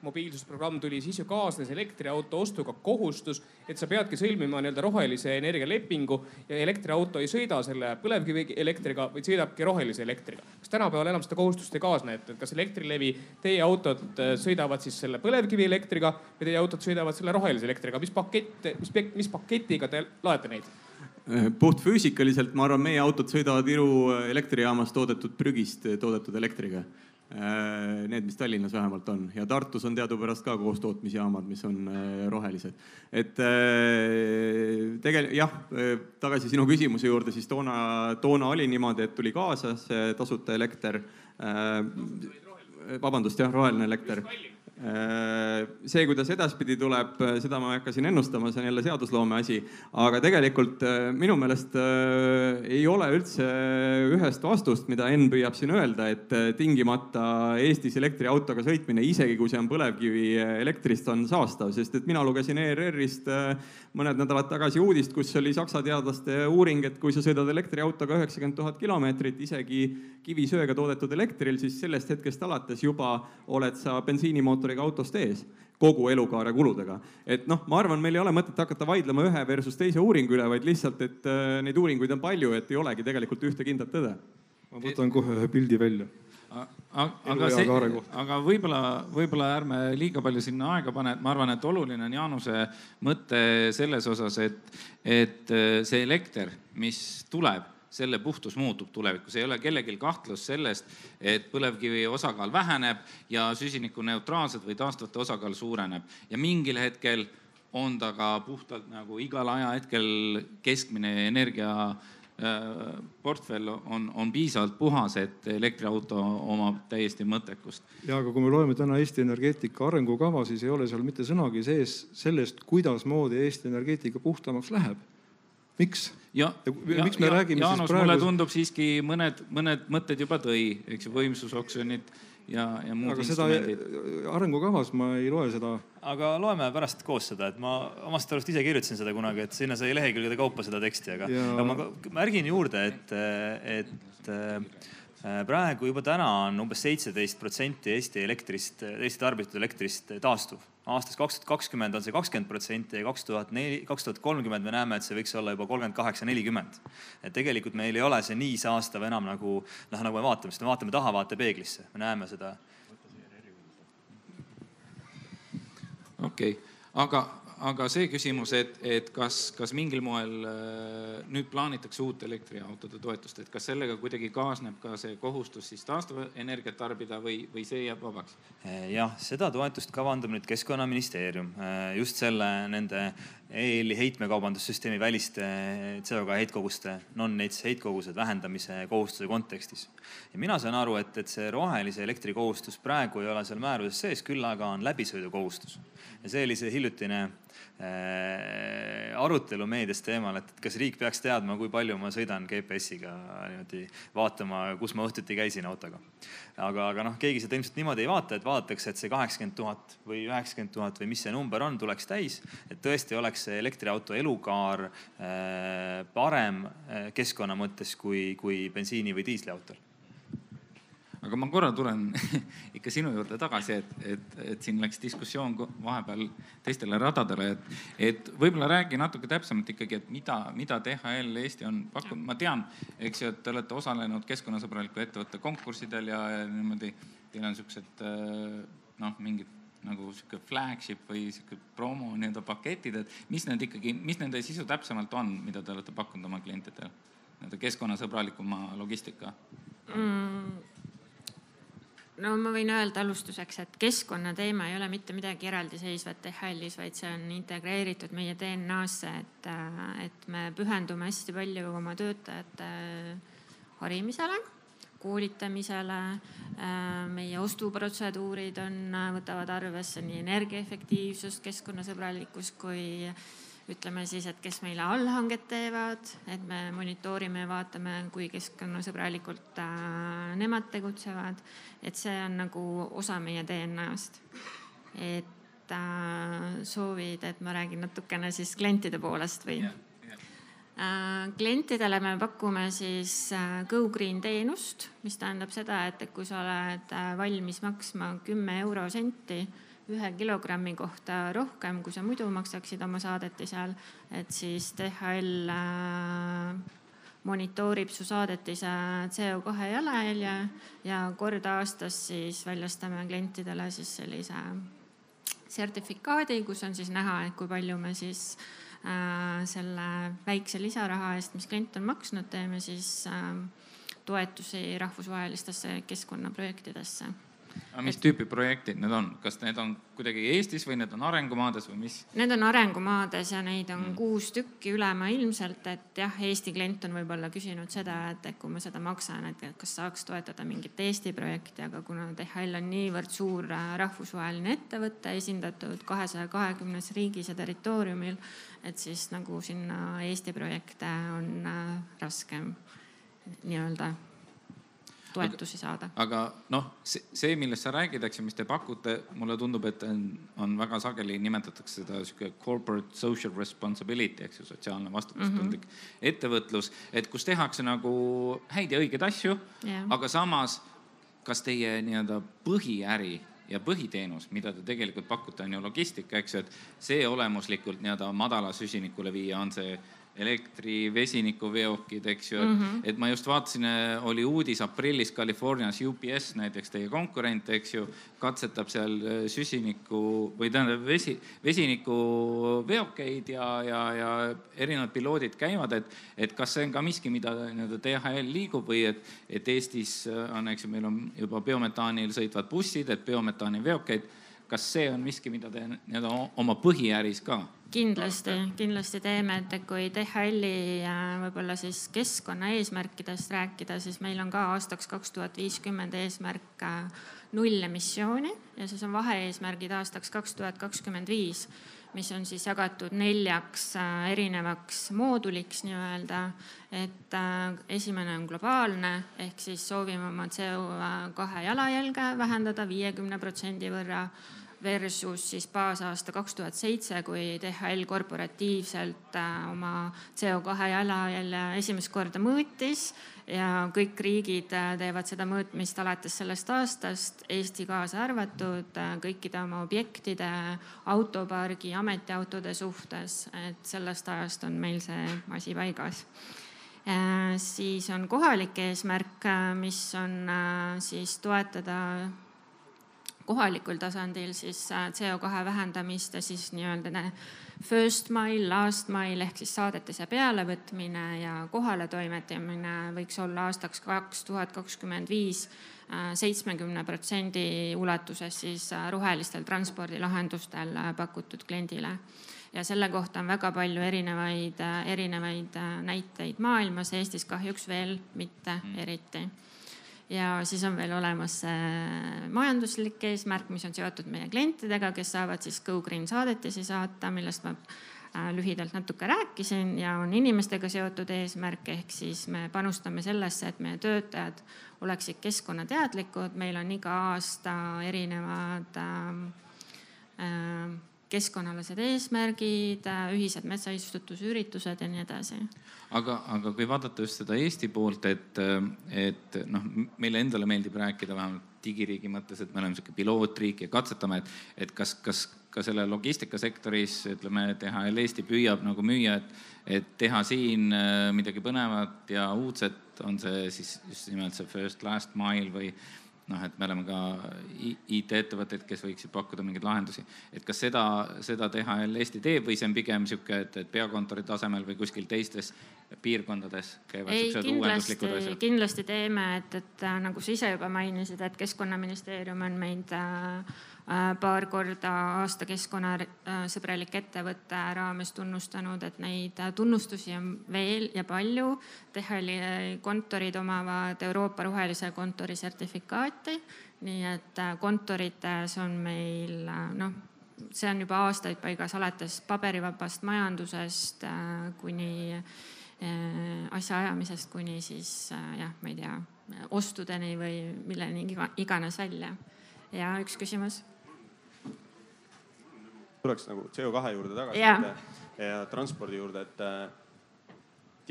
mobiilsusprogramm tuli, siis ju kaasnes elektriauto ostuga kohustus, et sa peadki sõlmima nii-öelda rohelise energialepingu ja elektriauto ei sõida selle põlevkivielektriga, vaid sõidabki rohelise elektriga. kas tänapäeval enam seda kohustust ei kaasne, et kas Elektrilevi, teie autod äh, sõidavad siis selle põlevkivielektriga või teie autod sõidavad selle rohelise elektriga, mis pakett, mis, mis paketiga te laete neid? Äh, puhtfüüsikaliselt ma arvan, meie autod sõidavad Iru elektrijaamas toodetud prügist toodetud elektriga Äh, need, mis Tallinnas vähemalt on ja Tartus on teadupärast ka koostootmisjaamad, mis on äh, rohelised. et äh, tegelikult jah, tagasi sinu küsimuse juurde, siis toona, toona oli niimoodi, et tuli kaasa see tasuta elekter. vabandust, jah, roheline elekter Äh, see, kuidas edaspidi tuleb, äh, seda ma ei hakka siin ennustama, see on jälle seadusloome asi. aga tegelikult äh, minu meelest ei ole üldse ühest vastust, mida Enn püüab siin öelda, et tingimata Eestis elektriautoga sõitmine, isegi kui see on põlevkivielektrist, on saastav, sest et mina lugesin ERR-ist mõned nädalad tagasi uudist, kus oli Saksa teadlaste uuring, et kui sa sõidad elektriautoga üheksakümmend tuhat kilomeetrit, isegi kivisöega toodetud elektril, siis sellest hetkest alates juba oled sa bensiinimootori mootoriga autost ees kogu elukaare kuludega. et noh, ma arvan, meil ei ole mõtet hakata vaidlema ühe versus teise uuringu üle, vaid lihtsalt, et äh, neid uuringuid on palju, et ei olegi tegelikult ühte kindlat tõde. ma võtan kohe ühe pildi välja aga see, aga võib-olla, võib-olla ärme liiga palju sinna aega pane, et ma arvan, et oluline on Jaanuse mõte selles osas, et, et äh, see elekter, mis tuleb selle puhtus muutub tulevikus, ei ole kellelgi kahtlust sellest, et põlevkivi osakaal väheneb ja süsinikuneutraalsed või taastuvate osakaal suureneb ja mingil hetkel on ta ka puhtalt nagu igal ajahetkel keskmine energia äh, portfell on, on piisavalt puhas, et elektriauto omab täiesti mõttekust. ja aga kui me loeme täna Eesti energeetika arengukava, siis ei ole seal mitte sõnagi sees sellest, kuidasmoodi Eesti energeetika puhtamaks läheb miks? Ja, ja, miks me ja, räägime Jaanus, siis praegu? mulle tundub siiski mõned, mõned mõtted juba tõi, eks ju, võimsusoksjonid ja, ja muud aga instrumendid. arengukavas ma ei loe seda. aga loeme pärast koos seda, et ma omast arust ise kirjutasin seda kunagi, et sinna sai lehekülgede kaupa seda teksti, aga ja... ma märgin juurde, et, et äh, praegu juba täna on umbes seitseteist protsenti Eesti elektrist, Eesti tarbitud elektrist taastuv aastast kaks tuhat kakskümmend on see kakskümmend protsenti ja kaks tuhat neli, kaks tuhat kolmkümmend me näeme, et see võiks olla juba kolmkümmend kaheksa, nelikümmend. et tegelikult meil ei ole see nii saastav enam nagu noh, nagu me vaatame, me vaatame taha vaatepeeglisse, me näeme seda. okei okay., aga aga see küsimus, et, et kas, kas mingil moel äh, nüüd plaanitakse uut elektriautode toetust, et kas sellega kuidagi kaasneb ka see kohustus siis taastuvenergiat tarbida või, või see jääb vabaks? jah, seda toetust kavandab nüüd Keskkonnaministeerium äh, just selle nende EL-i heitmekaubandussüsteemi väliste CO2 heitkoguste, non-NETS heitkogused vähendamise kohustuse kontekstis. ja mina saan aru, et, et see rohelise elektri kohustus praegu ei ole seal määruses sees, küll aga on läbisõidukohustus. ja see oli see hiljutine Äh, arutelu meedias teemal, et kas riik peaks teadma, kui palju ma sõidan GPS-iga niimoodi vaatama, kus ma õhtuti käisin autoga. aga, aga noh, keegi seda ilmselt niimoodi ei vaata, et vaadatakse, et see kaheksakümmend tuhat või üheksakümmend tuhat või mis see number on, tuleks täis. et tõesti oleks see elektriauto elukaar äh, parem äh, keskkonna mõttes kui, kui bensiini või diisliautol aga ma korra tulen ikka sinu juurde tagasi, et, et, et siin läks diskussioon vahepeal teistele radadele, et, et võib-olla räägi natuke täpsemalt ikkagi, et mida, mida DHL Eesti on pakkunud. ma tean, eks ju, et te olete osalenud keskkonnasõbraliku ettevõtte konkurssidel ja, ja niimoodi teil on siuksed noh, mingid nagu sihuke flagship või sihuke promo nii-öelda paketid, et mis need ikkagi, mis nende sisu täpsemalt on, mida te olete pakkunud oma klientidele? nii-öelda keskkonnasõbralikuma logistika mm no ma võin öelda alustuseks, et keskkonnateema ei ole mitte midagi eraldiseisvat DHL-is, vaid see on integreeritud meie DNA-sse, et, et me pühendume hästi palju oma töötajate harimisele, koolitamisele. meie ostuprotseduurid on, võtavad arvesse nii energiaefektiivsust, keskkonnasõbralikkust kui ütleme siis, et kes meile allhanget teevad, et me monitoorime ja vaatame, kui keskkonnasõbralikult äh, nemad tegutsevad. et see on nagu osa meie DNA-st. et äh, soovid, et ma räägin natukene siis klientide poolest või yeah.? Äh, klientidele me pakume siis Go Green teenust, mis tähendab seda, et kui sa oled valmis maksma kümme eurosenti ühe kilogrammi kohta rohkem, kui sa muidu maksaksid oma saadetisel, et siis DHL monitoorib su saadetise CO2 jalajälje ja kord aastas siis väljastame klientidele siis sellise sertifikaadi, kus on siis näha, et kui palju me siis äh, selle väikse lisaraha eest, mis klient on maksnud, teeme siis äh, toetusi rahvusvahelistesse keskkonnaprojektidesse aga mis tüüpi projektid need on, kas need on kuidagi Eestis või need on arengumaades või mis? Need on arengumaades ja neid on mm. kuus tükki ülemaailmselt, et jah, Eesti klient on võib-olla küsinud seda, et, et kui ma seda maksan, et kas saaks toetada mingit Eesti projekti, aga kuna DHL on niivõrd suur äh, rahvusvaheline ettevõte, esindatud kahesaja kahekümnes riigis ja territooriumil, et siis nagu sinna Eesti projekte on äh, raskem nii-öelda toetusi saada. aga noh, see, millest sa räägid, eks ju, mis te pakute, mulle tundub, et on, on väga sageli nimetatakse seda sihuke corporate social responsibility, eks ju, sotsiaalne vastutustundlik mm -hmm. ettevõtlus, et kus tehakse nagu häid ja õigeid asju yeah., aga samas, kas teie nii-öelda põhiäri ja põhiteenus, mida te tegelikult pakute, on ju logistika, eks ju, et see olemuslikult nii-öelda madala süsinikule viia, on see elektri, vesinikuveokid, eks ju, mm, -hmm. et ma just vaatasin, äh, oli uudis aprillis Californias UPS näiteks teie konkurent, eks ju, katsetab seal äh, süsiniku või tähendab vesi, vesinikuveokeid ja, ja, ja erinevad piloodid käivad, et, et kas see on ka miski, mida nii-öelda DHL liigub või et, et Eestis äh, on, eks ju, meil on juba biometaanil sõitvad bussid, et biometaani veokeid kas see on miski, mida te nii-öelda oma põhiäris ka? Kindlasti, kindlasti teeme, et kui DHL-i äh, võib-olla siis keskkonnaeesmärkidest rääkida, siis meil on ka aastaks kaks tuhat viiskümmend eesmärk äh, null emissiooni ja siis on vahe-eesmärgid aastaks kaks tuhat kakskümmend viis, mis on siis jagatud neljaks äh, erinevaks mooduliks nii-öelda. et esimene on globaalne ehk siis soovime oma CO2 jalajälge vähendada viiekümne protsendi võrra versus siis baasaasta kaks tuhat seitse, kui DHL korporatiivselt äh, oma CO2 jalajälje esimest korda mõõtis ja kõik riigid äh, teevad seda mõõtmist alates sellest aastast, Eesti kaasa arvatud, äh, kõikide oma objektide, autopargi, ametiautode suhtes, et sellest ajast on meil see asi paigas. Siis on kohalik eesmärk, mis on siis toetada kohalikul tasandil siis äh, CO2 vähendamist ja siis nii-öelda first mile, last mile ehk siis saadetise pealevõtmine ja kohaletoimetamine võiks olla aastaks kaks tuhat kakskümmend viis äh, seitsmekümne protsendi ulatuses siis äh, rohelistel transpordilahendustel pakutud kliendile ja selle kohta on väga palju erinevaid, erinevaid näiteid maailmas, Eestis kahjuks veel mitte mm. Ja siis on veel olemas majanduslik eesmärk, mis on seotud meie klientidega, kes saavad siis GoGreen saadetisi saata, millest ma äh, lühidalt natuke rääkisin ja on inimestega seotud eesmärk, ehk siis me panustame sellesse, et meie töötajad oleksid keskkonnateadlikud, meil on iga aasta erinevad äh, äh, keskkonnaalased eesmärgid, ühised metsaistutusüritused ja nii edasi. aga, aga kui vaadata just seda Eesti poolt, et, et noh, meile endale meeldib rääkida vähemalt digiriigi mõttes, et me oleme niisugune pilootriik ja katsetame, et, et kas, kas ka selle logistikasektoris ütleme, DHL Eesti püüab nagu müüa, et, et teha siin äh, midagi põnevat ja uudset, on see siis just nimelt see first last mile või noh, et me oleme ka IT-ettevõtteid, kes võiksid pakkuda mingeid lahendusi. et kas seda, seda DHL Eesti teeb või see on pigem niisugune, et, et peakontori tasemel või kuskil teistes piirkondades käivad niisugused uuenduslikud asjad? kindlasti teeme, et, et nagu sa ise juba mainisid, et Keskkonnaministeerium on meid äh, Äh, paar korda aasta keskkonnasõbralik ettevõtte raames tunnustanud, et neid tunnustusi on veel ja palju. DHL-i kontorid omavad Euroopa rohelise kontori sertifikaati, nii et äh, kontorites on meil äh, noh, see on juba aastaid paigas, alates paberivabast majandusest kuni asjaajamisest kuni siis jah, ma ei tea, ostudeni või milleni iganes välja. ja üks küsimus tuleks nagu CO2 juurde tagasi yeah. ja, ja transpordi juurde, et äh,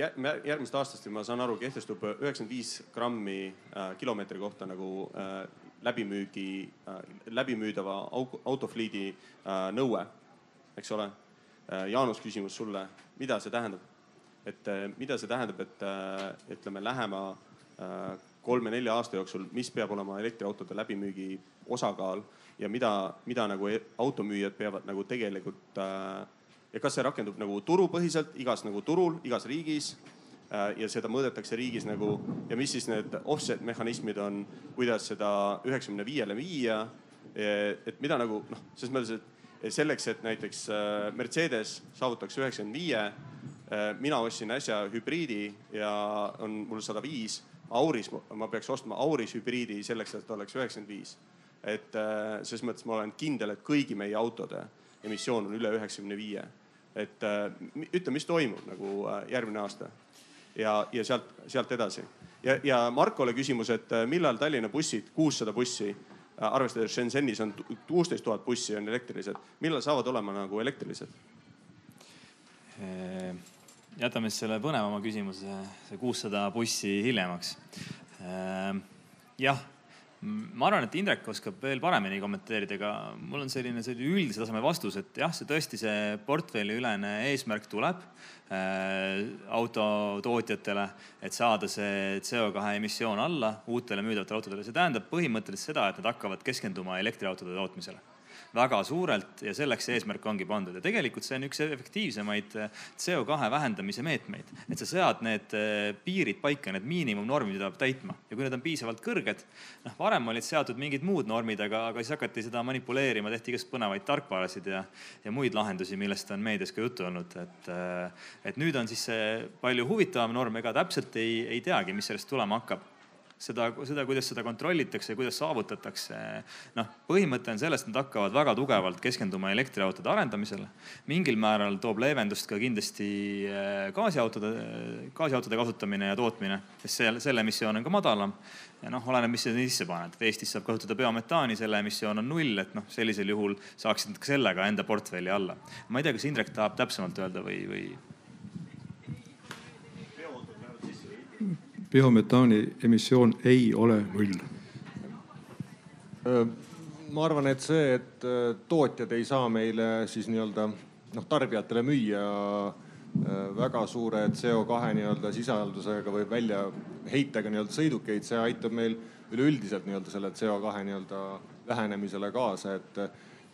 järgmisest aastast ma saan aru, kehtestub üheksakümmend viis grammi äh, kilomeetri kohta nagu äh, läbimüügi, läbimüüdava autofliidi nõue, eks ole. Jaanus, küsimus sulle, mida see tähendab? et mida see tähendab, et ütleme lähema kolme-nelja aasta jooksul, mis peab olema elektriautode läbimüügi osakaal ja mida, mida nagu e-, automüüjad peavad nagu tegelikult ja kas see rakendub nagu turupõhiselt igas nagu turul, igas riigis Äh, ja seda mõõdetakse riigis nagu ja mis siis need offset mehhanismid on, kuidas seda üheksakümne viiele viia. et mida nagu noh, selles mõttes, et selleks, et näiteks äh, Mercedes saavutaks üheksakümne viie. Äh, mina ostsin äsja hübriidi ja on mul sada viis. Auris ma peaks ostma Auris hübriidi selleks, et oleks üheksakümmend viis. Et selles mõttes ma olen kindel, et kõigi meie autode emissioon on üle üheksakümne viie. et ütle, mis toimub nagu järgmine aasta ja, ja sealt, sealt edasi. ja, ja Markole küsimus, et äh, millal Tallinna bussid, kuussada bussi, äh, arvestades Shenzhenis on kuusteist tuhat bussi on elektrilised, millal saavad olema nagu elektrilised? Äh, jätame siis selle põnevama küsimuse, see kuussada bussi hiljemaks. jah ma arvan, et Indrek oskab veel paremini kommenteerida, aga mul on selline, selline üldise taseme vastus, et jah, see tõesti, see portfelliülene eesmärk tuleb äh, autotootjatele, et saada see CO2 emissioon alla uutele müüdavatele autodele. see tähendab põhimõtteliselt seda, et nad hakkavad keskenduma elektriautode tootmisele väga suurelt ja selleks see eesmärk ongi pandud. Ja tegelikult see on üks efektiivsemaid äh, CO2 vähendamise meetmeid, et sa sead need äh, piirid paika, need miinimumnormid, mida peab täitma. Ja kui need on piisavalt kõrged, noh, varem olid seatud mingid muud normid, aga, aga siis hakati seda manipuleerima, tehti igast põnevaid tarkvarasid ja, ja muid lahendusi, millest on meedias ka juttu olnud, et, äh, et nüüd on siis see palju huvitavam norm, ega täpselt ei, ei teagi, mis sellest tulema hakkab seda, seda, kuidas seda kontrollitakse ja kuidas saavutatakse. noh, põhimõte on selles, et nad hakkavad väga tugevalt keskenduma elektriautode arendamisele. mingil määral toob leevendust ka kindlasti äh, gaasiautode, gaasiautode kasutamine ja tootmine, sest selle, selle emissioon on ka madalam. ja noh, oleneb, mis sa sisse paned, et Eestis saab kasutada biometaani, selle emissioon on null, et noh, sellisel juhul saaksid ka sellega enda portfelli alla. ma ei tea, kas Indrek tahab täpsemalt öelda või, või biometaani emissioon ei ole null? ma arvan, et see, et tootjad ei saa meile siis nii-öelda noh, tarbijatele müüa väga suure CO2 nii-öelda sisaldusega või väljaheitega nii-öelda sõidukeid, see aitab meil üleüldiselt nii-öelda selle CO2 nii-öelda vähenemisele kaasa, et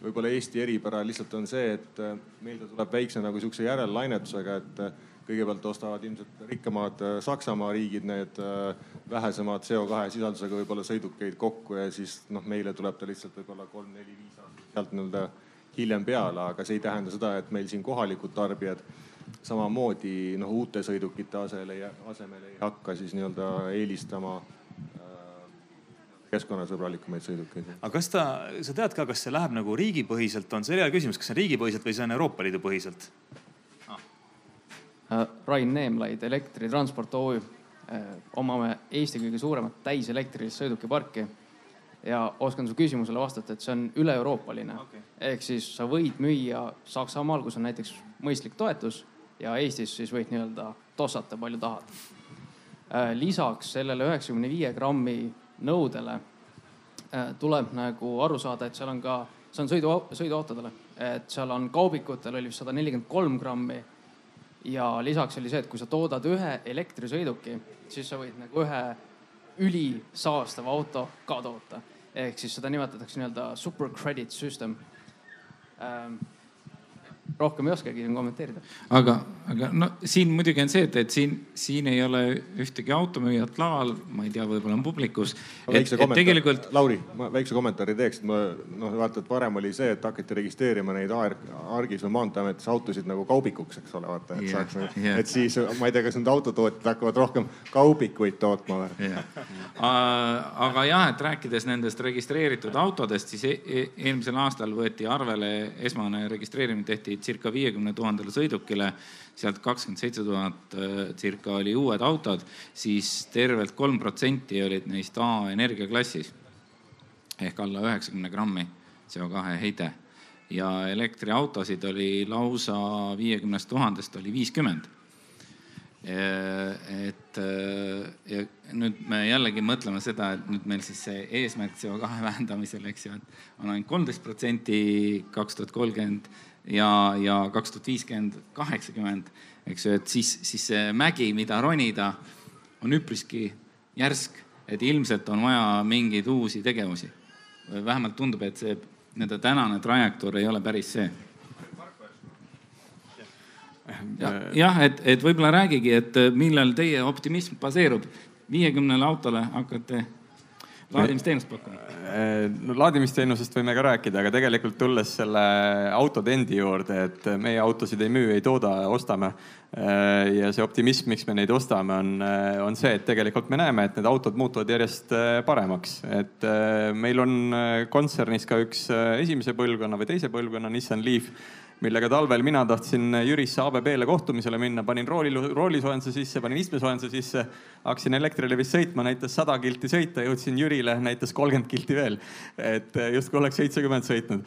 võib-olla Eesti eripära lihtsalt on see, et meil ta tuleb väikse nagu sihukese järellainetusega, et kõigepealt ostavad ilmselt rikkamad äh, Saksamaa riigid need äh, vähesemad CO2 sisaldusega võib-olla sõidukeid kokku ja siis noh, meile tuleb ta lihtsalt võib-olla kolm-neli-viis aastat sealt nii-öelda hiljem peale, aga see ei tähenda seda, et meil siin kohalikud tarbijad samamoodi noh, uute sõidukite asele, asemel ei hakka siis nii-öelda eelistama äh, keskkonnasõbralikumaid sõidukeid. aga kas ta, sa tead ka, kas see läheb nagu riigipõhiselt, on see hea küsimus, kas see on riigipõhiselt või see on Euroopa Liidu põhiselt? Äh, Rain Neemlaid, Elektritransport OÜ. Äh, omame Eesti kõige suuremat täiselektrilist sõidukiparki ja oskan su küsimusele vastata, et see on üle-euroopaline okay.. ehk siis sa võid müüa Saksamaal, kus on näiteks mõistlik toetus ja Eestis siis võid nii-öelda tossata palju tahad. Äh, lisaks sellele üheksakümne viie grammi nõudele tuleb nagu aru saada, et seal on ka, see on sõidu, sõiduautodele, et seal on kaubikutel oli vist sada nelikümmend kolm grammi ja lisaks oli see, et kui sa toodad ühe elektrisõiduki, siis sa võid nagu ühe ülisaastava auto ka toota. ehk siis seda nimetatakse nii-öelda super credit system ähm, rohkem ei oskagi kommenteerida. aga, aga no siin muidugi on see, et, et siin, siin ei ole ühtegi automüüjat laval, ma ei tea, võib-olla on publikus. tegelikult. Lauri, ma väikse kommentaari teeks, et ma noh, vaata, et varem oli see, et hakati registreerima neid ARGis või Maanteeametis autosid nagu kaubikuks, eks ole, vaata, et yeah, saaks nagu- yeah., et siis ma ei tea, kas need autotootjad hakkavad rohkem kaubikuid tootma või yeah.? aga jah, et rääkides nendest registreeritud autodest, siis e e eelmisel aastal võeti arvele esmane registreerimine tehti circa viiekümne tuhandele sõidukile, sealt kakskümmend seitse tuhat äh, circa oli uued autod, siis tervelt kolm protsenti olid neist A energiaklassis ehk alla üheksakümne grammi CO2 heide ja elektriautosid oli lausa viiekümnest tuhandest oli viiskümmend. Äh, et et ja nüüd me jällegi mõtleme seda, et nüüd meil siis see eesmärk CO2 vähendamisel, eks ju, et on ainult kolmteist protsenti kaks tuhat kolmkümmend ja, ja kaks tuhat viiskümmend kaheksakümmend, eks ju, et siis, siis see mägi, mida ronida, on üpriski järsk, et ilmselt on vaja mingeid uusi tegevusi. vähemalt tundub, et see nende tänane trajektoor ei ole päris see jah, et, et võib-olla räägigi, et millal teie optimism baseerub, viiekümnele autole hakkate laadimisteenust pakkuma? no laadimisteenusest võime ka rääkida, aga tegelikult tulles selle autode endi juurde, et meie autosid ei müü, ei tooda, ostame. ja see optimism, miks me neid ostame, on, on see, et tegelikult me näeme, et need autod muutuvad järjest paremaks. et meil on kontsernis ka üks esimese põlvkonna või teise põlvkonna Nissan Leaf millega talvel mina tahtsin Jürisse ABB-le kohtumisele minna, panin rooli, roolisoojenduse sisse, panin istmesoojenduse sisse, hakkasin Elektrilevist sõitma, näitas sada kilti sõita, jõudsin Jürile, näitas kolmkümmend kilti veel. et justkui oleks seitsekümmend sõitnud.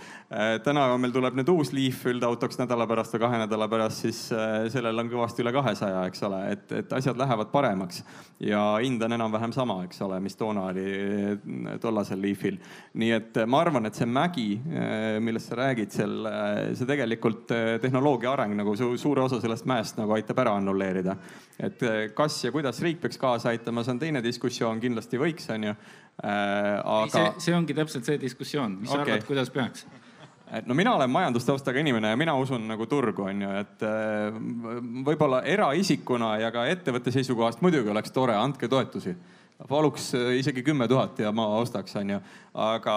täna meil tuleb nüüd uus Leaf üldautoks nädala pärast või kahe nädala pärast, siis äh, sellel on kõvasti üle kahesaja, eks ole, et, et asjad lähevad paremaks ja hind on enam-vähem sama, eks ole, mis toona oli äh, tollasel Leafil. nii et äh, ma arvan, et see mägi, millest sa räägid seal, see tegelikult tegelikult eh, tehnoloogia areng nagu su suure osa sellest mäest nagu aitab ära annulleerida. et eh, kas ja kuidas riik peaks kaasa aitama, see on teine diskussioon, kindlasti võiks, onju äh,. aga. see, see ongi täpselt see diskussioon, mis okay. sa arvad, kuidas peaks? et no mina olen majandustaustaga inimene ja mina usun nagu turgu, on ju, et võib-olla eraisikuna ja ka ettevõtte seisukohast muidugi oleks tore, andke toetusi paluks isegi kümme tuhat ja ma ostaks, onju. Aga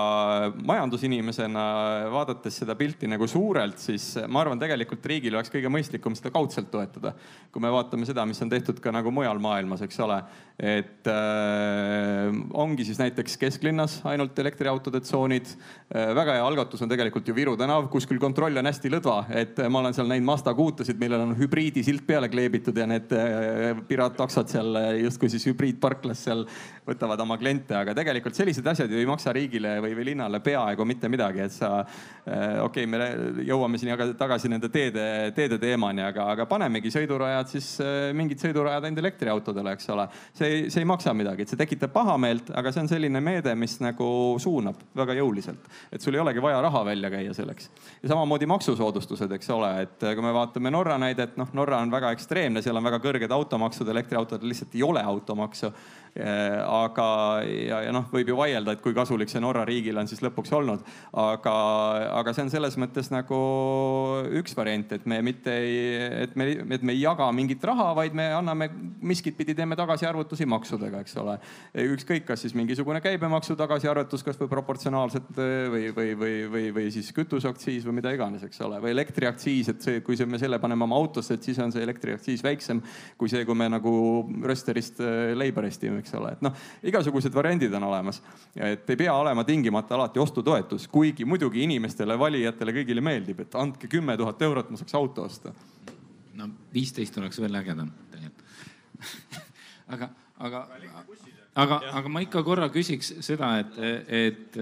majandusinimesena vaadates seda pilti nagu suurelt, siis ma arvan, tegelikult riigil oleks kõige mõistlikum seda kaudselt toetada. kui me vaatame seda, mis on tehtud ka nagu mujal maailmas, eks ole, et äh, ongi siis näiteks kesklinnas ainult elektriautode tsoonid äh,. väga hea algatus on tegelikult ju Viru tänav, kus küll kontroll on hästi lõdva, et ma olen seal näinud Mazda kuutasid, millel on hübriidisilt peale kleebitud ja need äh, piraattaksod seal justkui siis hübriidparklas seal võtavad oma kliente, aga tegelikult sellised asjad ju ei maksa riigile või, või linnale peaaegu mitte midagi, et sa äh,, okei okay,, me jõuame siin tagasi nende teede, teede teemani, aga, aga panemegi sõidurajad siis äh, mingid sõidurajad ainult elektriautodele, eks ole. see see ei maksa midagi, et see tekitab pahameelt, aga see on selline meede, mis nagu suunab väga jõuliselt, et sul ei olegi vaja raha välja käia selleks. ja samamoodi maksusoodustused, eks ole, et kui me vaatame Norra näidet, noh, Norra on väga ekstreemne, seal on väga kõrged automaksud, elektriautodel lihtsalt ei ole automaksu Äh, aga, ja, ja noh, võib ju vaielda, et kui kasulik see Norra riigile on siis lõpuks olnud. aga, aga see on selles mõttes nagu üks variant, et me mitte ei, et me, et me ei jaga mingit raha, vaid me anname miskit pidi teeme tagasiarvutusi maksudega, eks ole. ükskõik, kas siis mingisugune käibemaksu tagasiarvutus, kasvõi proportsionaalselt või, või, või, või, või siis kütuseaktsiis või mida iganes, eks ole, või elektriaktsiis, et see, kui see, me selle paneme oma autosse, et siis on see elektriaktsiis väiksem kui see, kui me nagu rösterist leiba restime eks ole, et noh, igasugused variandid on olemas. et ei pea olema tingimata alati ostutoetus, kuigi muidugi inimestele, valijatele, kõigile meeldib, et andke kümme tuhat eurot, ma saaks auto osta. no viisteist oleks veel ägedam tegelikult aga, aga, aga, aga ma ikka korra küsiks seda, et, et,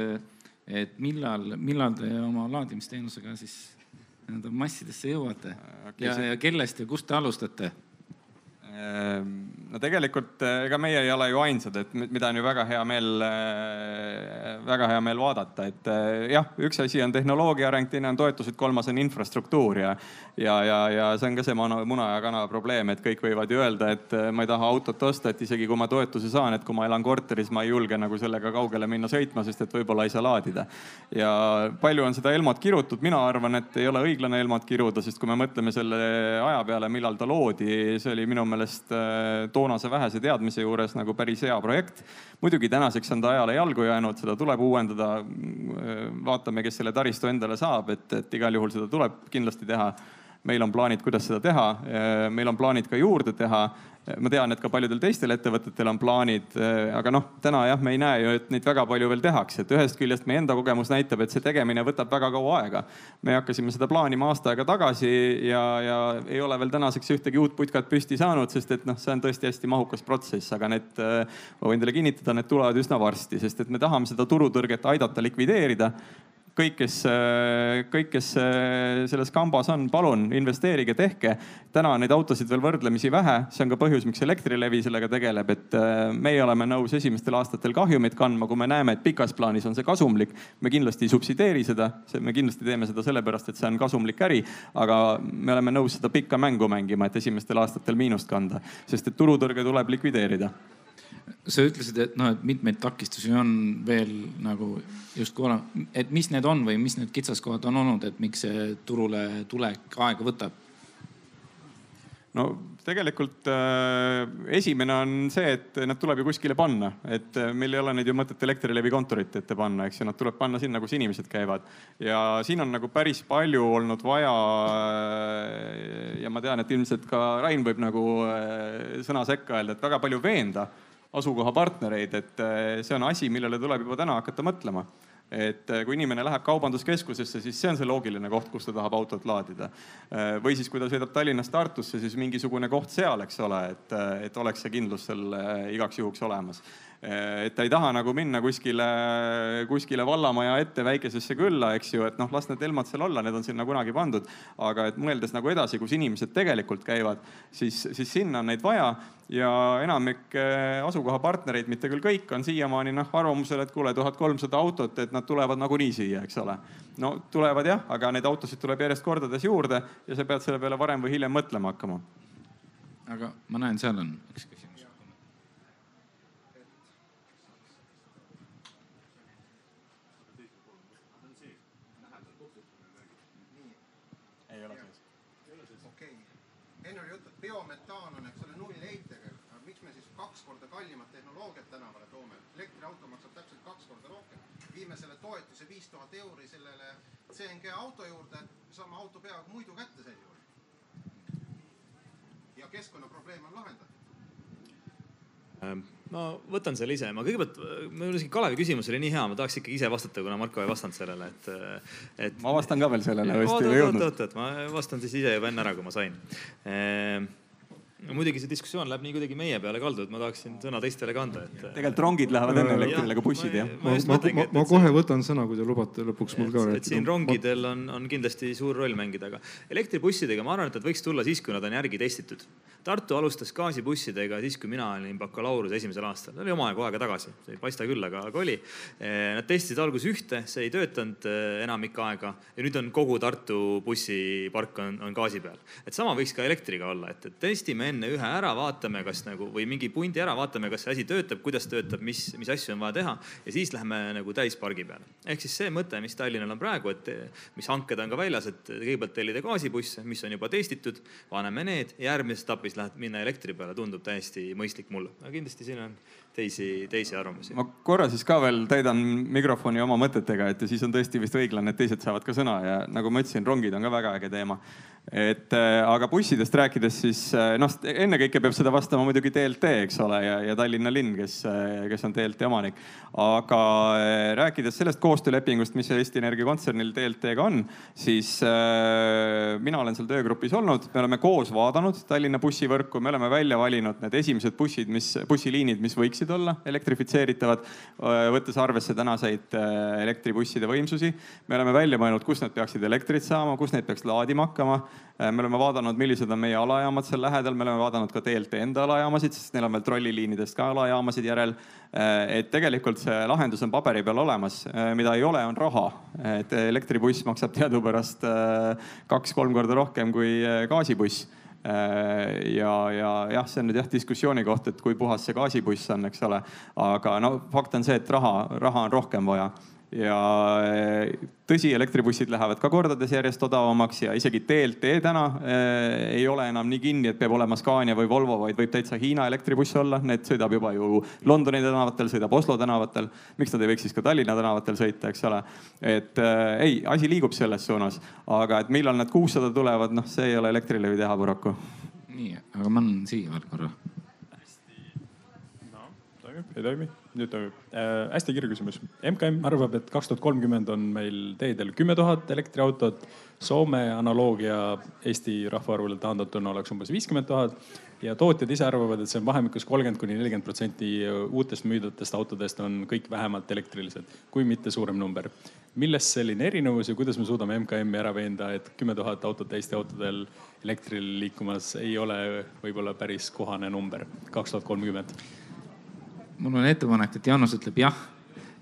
et millal, millal te oma laadimisteenusega siis nii-öelda massidesse jõuate okay, ja, ja kellest ja kust te alustate? Ehm, no tegelikult eh, ega meie ei ole ju ainsad, et mida on ju väga hea meel, eh, väga hea meel vaadata, et eh, jah, üks asi on tehnoloogia areng, teine on toetused, kolmas on infrastruktuur ja, ja, ja, ja see on ka see muna ja kana probleem, et kõik võivad ju öelda, et ma ei taha autot osta, et isegi kui ma toetuse saan, et kui ma elan korteris, ma ei julge nagu sellega kaugele minna sõitma, sest et võib-olla ei saa laadida. ja palju on seda Elmot kirutud, mina arvan, et ei ole õiglane Elmot kiruda, sest kui me mõtleme selle aja peale, millal ta loodi, see oli minu meelest meelest äh, toonase vähese teadmise juures nagu päris hea projekt. muidugi tänaseks on ta ajale jalgu jäänud, seda tuleb uuendada. Äh, vaatame, kes selle taristu endale saab, et, et igal juhul seda tuleb kindlasti teha meil on plaanid, kuidas seda teha. Äh, meil on plaanid ka juurde teha ma tean, et ka paljudel teistel ettevõtetel on plaanid, äh, aga noh, täna jah, me ei näe ju, et neid väga palju veel tehakse, et ühest küljest meie enda kogemus näitab, et see tegemine võtab väga kaua aega. me hakkasime seda plaanima aasta aega tagasi ja, ja ei ole veel tänaseks ühtegi uut putkat püsti saanud, sest et noh, see on tõesti hästi mahukas protsess, aga need, ma võin teile kinnitada, need tulevad üsna varsti, sest et me tahame seda turutõrget aidata likvideerida kõik, kes, kõik, kes selles kambas on, palun investeerige, tehke. täna on neid autosid veel võrdlemisi vähe, see on ka põhjus, miks Elektrilevi sellega tegeleb, et meie oleme nõus esimestel aastatel kahjumit kandma, kui me näeme, et pikas plaanis on see kasumlik. me kindlasti ei subsideeri seda, me kindlasti teeme seda sellepärast, et see on kasumlik äri, aga me oleme nõus seda pikka mängu mängima, et esimestel aastatel miinust kanda, sest et turutõrge tuleb likvideerida sa ütlesid, et noh, et mitmeid takistusi on veel nagu justkui olemas, et mis need on või mis need kitsaskohad on olnud, et miks see turule tulek aega võtab? no tegelikult äh, esimene on see, et nad tuleb ju kuskile panna, et äh, meil ei ole neid ju mõtet Elektrilevi kontorit ette panna, eks ju, nad tuleb panna sinna, kus inimesed käivad. ja siin on nagu päris palju olnud vaja äh,. ja ma tean, et ilmselt ka Rain võib nagu äh, sõna sekka öelda, et väga palju veenda asukohapartnereid, et eh, see on asi, millele tuleb juba täna hakata mõtlema et eh, kui inimene läheb kaubanduskeskusesse, siis see on see loogiline koht, kus ta tahab autot laadida. Eh, või siis, kui ta sõidab Tallinnast Tartusse, siis mingisugune koht seal, eks ole, et, et oleks see kindlus seal igaks juhuks olemas. Et ta ei taha nagu minna kuskile, kuskile vallamaja ette väikesesse külla, eks ju, et noh, las need elmad seal olla, need on sinna kunagi pandud. aga et mõeldes nagu edasi, kus inimesed tegelikult käivad, siis, siis sinna on neid vaja ja enamik eh, asukohapartnereid, mitte küll kõik, on siiamaani noh arvamusel, et kuule, tuhat kolmsada autot, et nad tulevad nagunii siia, eks ole. no tulevad jah, aga neid autosid tuleb järjest kordades juurde ja sa pead selle peale varem või hiljem mõtlema hakkama. aga ma näen, seal on üks küsimus. CNG auto juurde, saame auto peaaegu muidu kätte sel juhul. ja keskkonnaprobleem on lahendatud ähm, ma võtan selle ise, ma kõigepealt, mul isegi Kalevi küsimus oli nii hea, ma tahaks ikkagi ise vastata, kuna Marko ei vastanud sellele, et, et. ma vastan ka veel sellele, jõudnud. oot, oot, oot, ma vastan siis ise juba enne ära, kui ma sain ehm, no muidugi see diskussioon läheb nii kuidagi meie peale kaldu, et ma tahaksin sõna teistele ka anda, et. tegelikult rongid lähevad enne elektrile, aga bussid jah. ma, ma, ma, ma kohe võtan sõna, kui te lubate lõpuks mul ka rääkida. siin rongidel on, on kindlasti suur roll mängida, aga elektribussidega ma arvan, et nad võiks tulla siis, kui nad on järgi testitud. Tartu alustas gaasibussidega siis, kui mina olin bakalaureuse esimesel aastal, oli omajagu aega tagasi, see ei paista küll, aga, aga oli. Eh, nad testisid alguses ühte, see ei töötanud eh, enamik aega ja nüüd on kogu Tartu bussipark on, on gaasi peal. et sama võiks ka elektriga olla, et, et testime enne ühe ära, vaatame, kas nagu või mingi pundi ära, vaatame, kas see asi töötab, kuidas töötab, mis, mis asju on vaja teha ja siis lähme nagu täispargi peale. ehk siis see mõte, mis Tallinnal on praegu, et mis hanked on ka väljas, et kõigepealt tellida gaasibusse, mis on juba testitud, paneme need järgmises etapis lähed minna elektri peale, tundub täiesti mõistlik mulle. aga kindlasti siin on teisi, teisi arvamusi. ma korra siis ka veel täidan mikrofoni oma mõtetega, et ja siis on tõesti vist õiglane, et teised saavad ka sõna ja nagu ma ütlesin, rongid on ka väga äge teema et äh, aga bussidest rääkides, siis äh, noh, ennekõike peab seda vastama muidugi DLT, eks ole, ja, ja Tallinna linn, kes, äh, kes on DLT omanik. aga rääkides sellest koostöölepingust, mis Eesti Energia kontsernil DLT-ga on, siis äh, mina olen seal töögrupis olnud, me oleme koos vaadanud Tallinna bussivõrku, me oleme välja valinud need esimesed bussid, mis, bussiliinid, mis võiksid olla elektrifitseeritavad, võttes arvesse tänaseid elektribusside võimsusi. me oleme välja mõelnud, kus nad peaksid elektrit saama, kus neid peaks laadima hakkama me oleme vaadanud, millised on meie alajaamad seal lähedal, me oleme vaadanud ka DLT enda alajaamasid, sest neil on veel trolliliinidest ka alajaamasid järel. Äh, et tegelikult see lahendus on paberi peal olemas, äh, mida ei ole, on raha. et elektribuss maksab teadupärast kaks-kolm korda rohkem kui gaasibuss ja, ja jah, see on nüüd jah diskussiooni koht, et kui puhas see gaasibuss on, eks ole. aga no fakt on see, et raha, raha on rohkem vaja ja eh, tõsi, elektribussid lähevad ka kordades järjest odavamaks ja isegi DLT täna äh, ei ole enam nii kinni, et peab olema Scania või Volvo, vaid võib täitsa Hiina elektribuss olla. Need sõidab juba ju Londoni tänavatel, sõidab Oslo tänavatel. miks nad ei võiks siis ka Tallinna tänavatel sõita, eks ole. et äh, ei, asi liigub selles suunas, aga et millal need kuussada tulevad, noh, see ei ole Elektrilevi teha paraku. nii, aga ma annan siia veel korra. hästi. no toimib, ei toimi nüüd äh,. hästi kiire küsimus. MKM arvab, et kaks tuhat kolmkümmend on meil teedel kümme tuhat elektriautot. Soome analoogia Eesti rahvaarvule taandatuna oleks umbes viiskümmend tuhat. ja tootjad ise arvavad, et see on vahemikus kolmkümmend kuni nelikümmend protsenti uutest müüdavatest autodest on kõik vähemalt elektrilised, kui mitte suurem number. millest selline erinevus ja kuidas me suudame MKM-i ära veenda, et kümme tuhat autot Eesti autodel elektril liikumas ei ole võib-olla päris kohane number kaks tuhat kolmkümmend? Mul on ettepanek, et Jaanus ütleb jah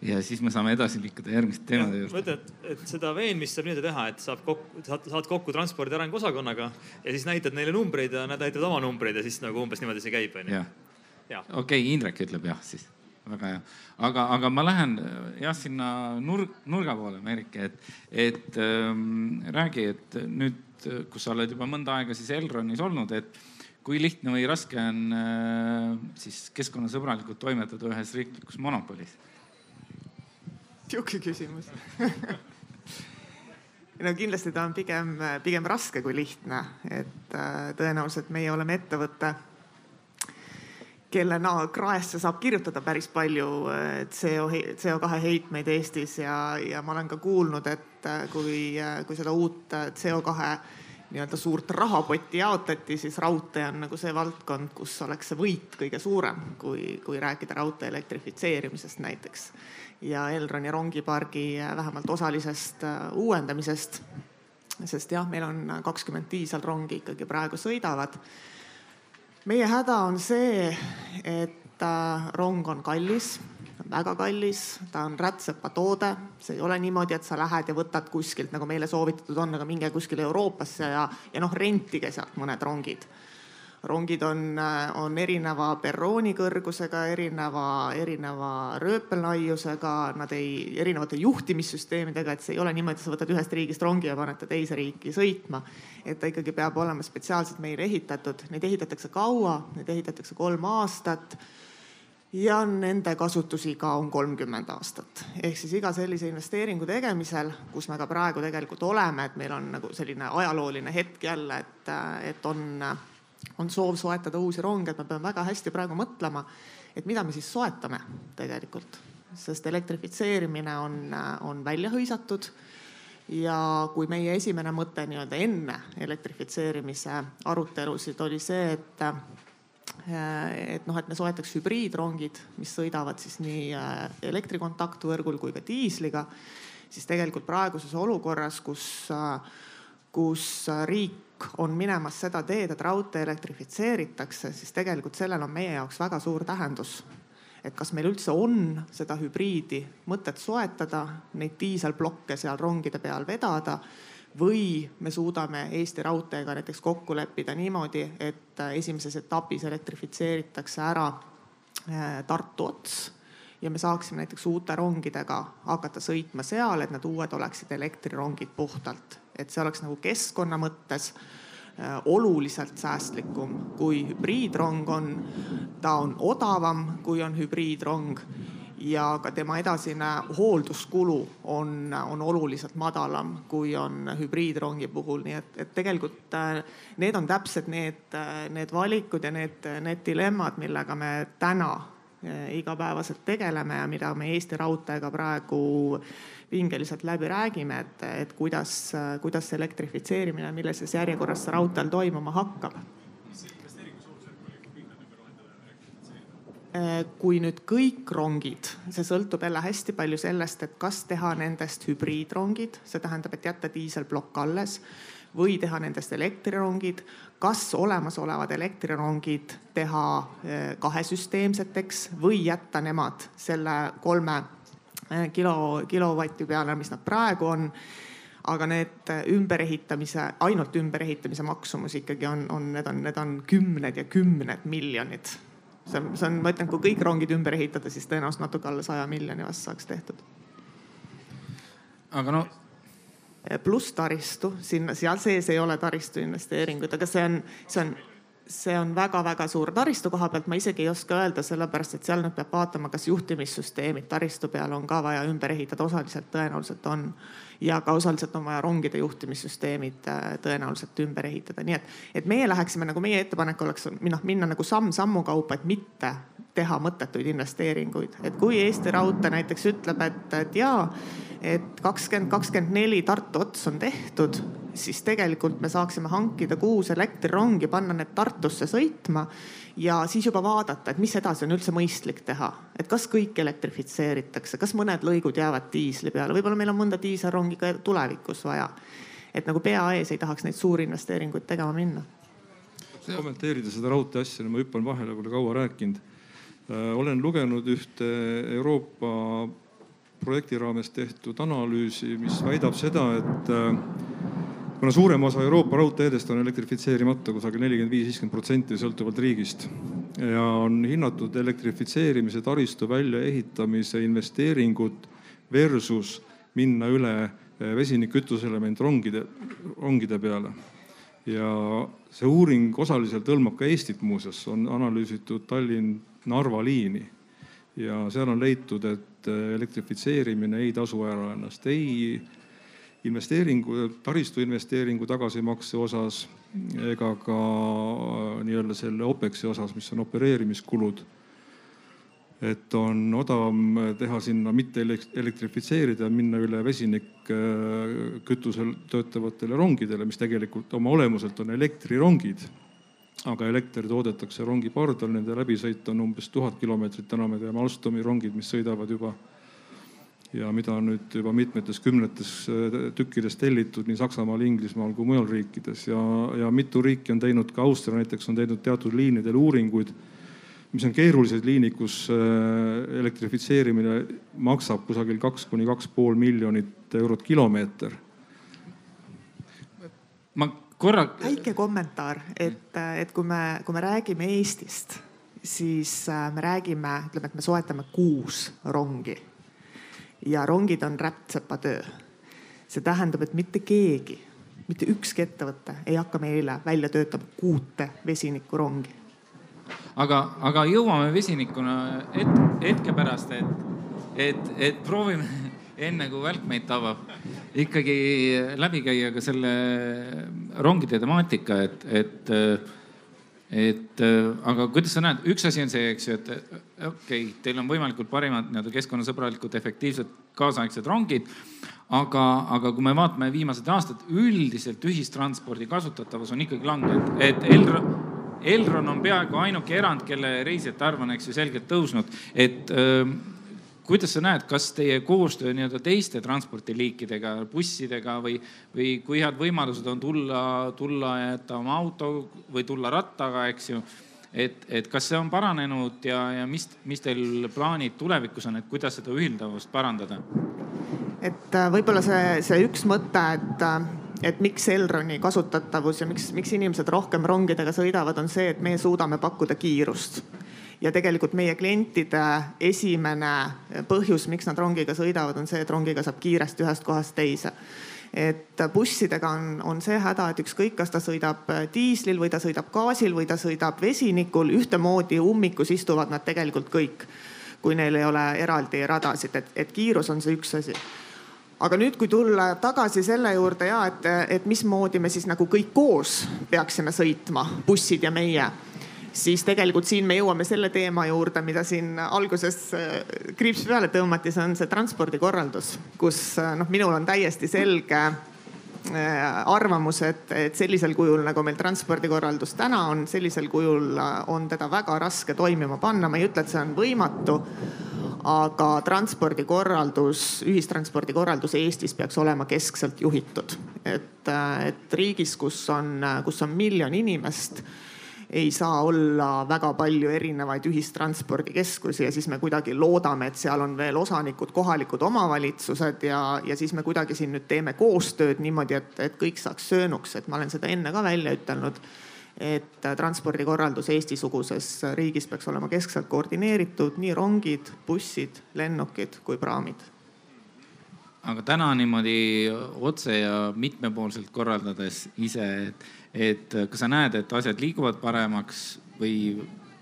ja siis me saame edasi liikuda järgmiste teemade juurde. ma ütlen, et, et seda veenmist saab niimoodi teha, et saab kokku, saad, saad kokku transpordi arenguosakonnaga ja siis näitad neile numbreid ja nad näitavad oma numbreid ja siis nagu umbes niimoodi see käib, onju. okei Indrek ütleb jah siis, väga hea. aga, aga ma lähen jah sinna nurg, nurga poole, Merike, et, et ähm, räägi, et nüüd, kus sa oled juba mõnda aega siis Elronis olnud, et kui lihtne või raske on äh, siis keskkonnasõbralikult toimetada ühes riiklikus monopolis? Sihuke küsimus. No kindlasti ta on pigem, pigem raske kui lihtne, et äh, tõenäoliselt meie oleme ettevõte, kelle kraesse saab kirjutada päris palju äh, CO, CO2 heitmeid Eestis ja, ja ma olen ka kuulnud, et kui, kui seda uut CO2 nii-öelda suurt rahapotti jaotati, siis raudtee on nagu see valdkond, kus oleks see võit kõige suurem, kui, kui rääkida raudtee elektrifitseerimisest näiteks ja Elroni rongipargi vähemalt osalisest äh, uuendamisest. sest jah, meil on kakskümmend diiselrongi ikkagi praegu sõidavad. meie häda on see, et äh, rong on kallis, väga kallis, ta on rätsepatoode, see ei ole niimoodi, et sa lähed ja võtad kuskilt, nagu meile soovitatud on, aga minge kuskile Euroopasse ja, ja noh, rentige sealt mõned rongid. Rongid on, on erineva perrooni kõrgusega, erineva, erineva rööpellaiusega, nad ei, erinevate juhtimissüsteemidega, et see ei ole niimoodi, sa võtad ühest riigist rongi ja paned ta teise riiki sõitma. et ta ikkagi peab olema spetsiaalselt meile ehitatud, neid ehitatakse kaua, neid ehitatakse kolm aastat ja nende kasutusiga on kolmkümmend aastat. ehk siis iga sellise investeeringu tegemisel, kus me ka praegu tegelikult oleme, et meil on nagu selline ajalooline hetk jälle, et, et on on soov soetada uusi ronge, et me peame väga hästi praegu mõtlema, et mida me siis soetame tegelikult, sest elektrifitseerimine on, on välja hõisatud. ja kui meie esimene mõte nii-öelda enne elektrifitseerimise arutelusid oli see, et et noh, et me soetaks hübriidrongid, mis sõidavad siis nii elektrikontaktvõrgul kui ka diisliga, siis tegelikult praeguses olukorras, kus, kus riik on minemas seda teed, et raudtee elektrifitseeritakse, siis tegelikult sellel on meie jaoks väga suur tähendus. et kas meil üldse on seda hübriidi mõtet soetada, neid diiselblokke seal rongide peal vedada või me suudame Eesti Raudteega näiteks kokku leppida niimoodi, et esimeses etapis elektrifitseeritakse ära äh, Tartu ots ja me saaksime näiteks uute rongidega hakata sõitma seal, et need uued oleksid elektrirongid puhtalt et see oleks nagu keskkonna mõttes äh, oluliselt säästlikum kui hübriidrong on. ta on odavam, kui on hübriidrong ja ka tema edasine hoolduskulu on, on oluliselt madalam, kui on hübriidrongi puhul, nii et, et tegelikult äh, need on täpselt need, äh, need valikud ja need, need dilemmad, millega me täna igapäevaselt tegeleme ja mida me Eesti Raudteega praegu pingeliselt läbi räägime, et, et kuidas, kuidas see elektrifitseerimine, millises järjekorras see raudteel toimuma hakkab. Kui nüüd kõik rongid, see sõltub jälle hästi palju sellest, et kas teha nendest hübriidrongid, see tähendab, et jätta diiselplokk alles või teha nendest elektrirongid, kas olemasolevad elektrirongid teha eh, kahesüsteemseteks või jätta nemad selle kolme Eh, kilo, kilovati peale, mis nad praegu on. aga need ümberehitamise, ainult ümberehitamise maksumus ikkagi on, on, need on, need on kümned ja kümned miljonid. See on, see on, ma ütlen, kui kõik rongid ümber ehitada, siis tõenäoliselt natuke alla saja miljoni vast saaks tehtud. aga no pluss taristu, sinna, seal sees ei ole taristu investeeringuid, aga see on, see on see on väga-väga suur taristu koha pealt, ma isegi ei oska öelda, sellepärast et seal nüüd peab vaatama, kas juhtimissüsteemid taristu peal on ka vaja ümber ehitada, osaliselt tõenäoliselt on. Ja ka osaliselt on vaja rongide juhtimissüsteemid äh, tõenäoliselt ümber ehitada, nii et, et meie läheksime nagu meie ettepanek oleks noh, minna nagu samm-sammu kaupa, et mitte teha mõttetuid investeeringuid, et kui Eesti Raudtee näiteks ütleb, et, et jaa, et kakskümmend, kakskümmend neli Tartu ots on tehtud siis tegelikult me saaksime hankida kuus elektrirongi, panna need Tartusse sõitma ja siis juba vaadata, et mis edasi on üldse mõistlik teha. et kas kõik elektrifitseeritakse, kas mõned lõigud jäävad diisli peale, võib-olla meil on mõnda diiselrongi ka tulevikus vaja. et nagu pea ees ei tahaks neid suuri investeeringuid tegema minna. kommenteerida seda raudtee asja, ma hüppan vahele, pole kaua rääkinud. Äh, olen lugenud ühte Euroopa projekti raames tehtud analüüsi, mis väidab seda, et äh, kuna suurem osa Euroopa raudteedest on elektrifitseerimata, kusagil nelikümmend viis, viiskümmend protsenti sõltuvalt riigist ja on hinnatud elektrifitseerimise taristu väljaehitamise investeeringut versus minna üle eh, vesinikkütuselement rongide, rongide peale. ja see uuring osaliselt hõlmab ka Eestit muuseas, on analüüsitud Tallinn-Narva liini ja seal on leitud, et eh, elektrifitseerimine ei tasu ära ennast ei investeeringu, taristu investeeringu tagasimakse osas ega ka äh, nii-öelda selle OPEX-i osas, mis on opereerimiskulud. et on odavam teha sinna mitte elektrifitseerida, minna üle vesinikkütusel töötavatele rongidele, mis tegelikult oma olemuselt on elektrirongid. aga elekter toodetakse rongi pardal, nende läbisõit on umbes tuhat kilomeetrit, täna me teame Alstomi rongid, mis sõidavad juba ja mida on nüüd juba mitmetes kümnetes äh, tükkides tellitud nii Saksamaal, Inglismaal kui mujal riikides ja, ja mitu riiki on teinud, ka Austria näiteks on teinud teatud liinidel uuringuid, mis on keerulised liinid, kus äh, elektrifitseerimine maksab kusagil kaks kuni kaks pool miljonit eurot kilomeeter. ma korra. väike kommentaar, et, et kui me, kui me räägime Eestist, siis äh, me räägime, ütleme, et me soetame kuus rongi ja rongid on rätsepatöö. see tähendab, et mitte keegi, mitte ükski ettevõte ei hakka meile välja töötama kuute vesinikurongi. aga, aga jõuame vesinikuna et, hetke pärast, et, et, et proovime enne kui välk meid tabab, ikkagi läbi käia ka selle rongide temaatika, et, et et äh, aga kuidas sa näed, üks asi on see, eks ju, et okei okay,, teil on võimalikult parimad nii-öelda keskkonnasõbralikud, efektiivsed, kaasaegsed rongid. aga, aga kui me vaatame viimased aastad, üldiselt ühistranspordi kasutatavus on ikkagi langenud, et Elron, Elron on peaaegu ainuke erand, kelle reisijate arv on, eks ju, selgelt tõusnud, et öö, ähm, kuidas sa näed, kas teie koostöö nii-öelda teiste transpordiliikidega, bussidega või, või kui head võimalused on tulla, tulla ja jätta oma auto või tulla rattaga, eks ju. et, et kas see on paranenud ja, ja mis, mis teil plaanid tulevikus on, et kuidas seda ühildavust parandada? et äh, võib-olla see, see üks mõte, et äh, et miks Elroni kasutatavus ja miks, miks inimesed rohkem rongidega sõidavad, on see, et meie suudame pakkuda kiirust ja tegelikult meie klientide esimene põhjus, miks nad rongiga sõidavad, on see, et rongiga saab kiiresti ühest kohast teise. Et bussidega on, on see häda, et ükskõik, kas ta sõidab diislil või ta sõidab gaasil või ta sõidab vesinikul, ühtemoodi ummikus istuvad nad tegelikult kõik, kui neil ei ole eraldi radasid, et, et kiirus on see üks asi. Aga nüüd, kui tulla tagasi selle juurde ja et, et mismoodi me siis nagu kõik koos peaksime sõitma, bussid ja meie siis tegelikult siin me jõuame selle teema juurde, mida siin alguses äh, kriips peale tõmmati, see on see transpordikorraldus, kus äh, noh, minul on täiesti selge äh, arvamus, et, et sellisel kujul, nagu meil transpordikorraldus täna on, sellisel kujul on teda väga raske toimima panna. ma ei ütle, et see on võimatu, aga transpordikorraldus, ühistranspordikorraldus Eestis peaks olema keskselt juhitud. et, et riigis, kus on, kus on miljon inimest ei saa olla väga palju erinevaid ühistranspordikeskusi ja siis me kuidagi loodame, et seal on veel osanikud, kohalikud omavalitsused ja, ja siis me kuidagi siin nüüd teeme koostööd niimoodi, et, et kõik saaks söönuks, et ma olen seda enne ka välja ütelnud et transpordikorraldus Eesti-suguses riigis peaks olema keskselt koordineeritud, nii rongid, bussid, lennukid kui praamid. aga täna niimoodi otse ja mitmepoolselt korraldades ise, et et äh, kas sa näed, et asjad liiguvad paremaks või,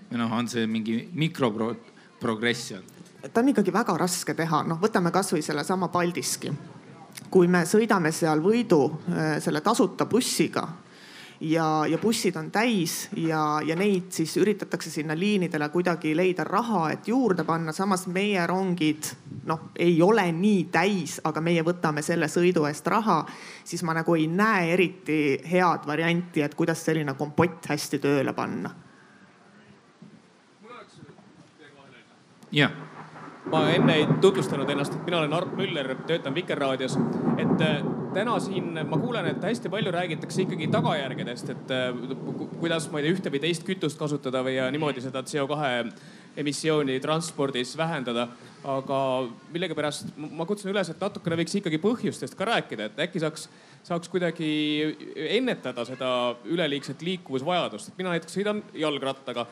või noh, on see mingi mikroprogress seal? ta on ikkagi väga raske teha, noh, võtame kasvõi sellesama Paldiski. kui me sõidame seal Võidu äh, selle tasuta bussiga ja, ja bussid on täis ja, ja neid siis üritatakse sinna liinidele kuidagi leida raha, et juurde panna, samas meie rongid noh, ei ole nii täis, aga meie võtame selle sõidu eest raha, siis ma nagu ei näe eriti head varianti, et kuidas selline kompott hästi tööle panna. jah ma enne ei tutvustanud ennast, mina olen Arp Müller, töötan Vikerraadios. et äh, täna siin ma kuulen, et hästi palju räägitakse ikkagi tagajärgedest, et äh, kuidas, ma ei tea, ühte või teist kütust kasutada või niimoodi seda CO2 emissiooni transpordis vähendada. aga millegipärast ma kutsun üles, et natukene võiks ikkagi põhjustest ka rääkida, et äkki saaks, saaks kuidagi ennetada seda üleliigset liikuvusvajadust. mina näiteks sõidan jalgrattaga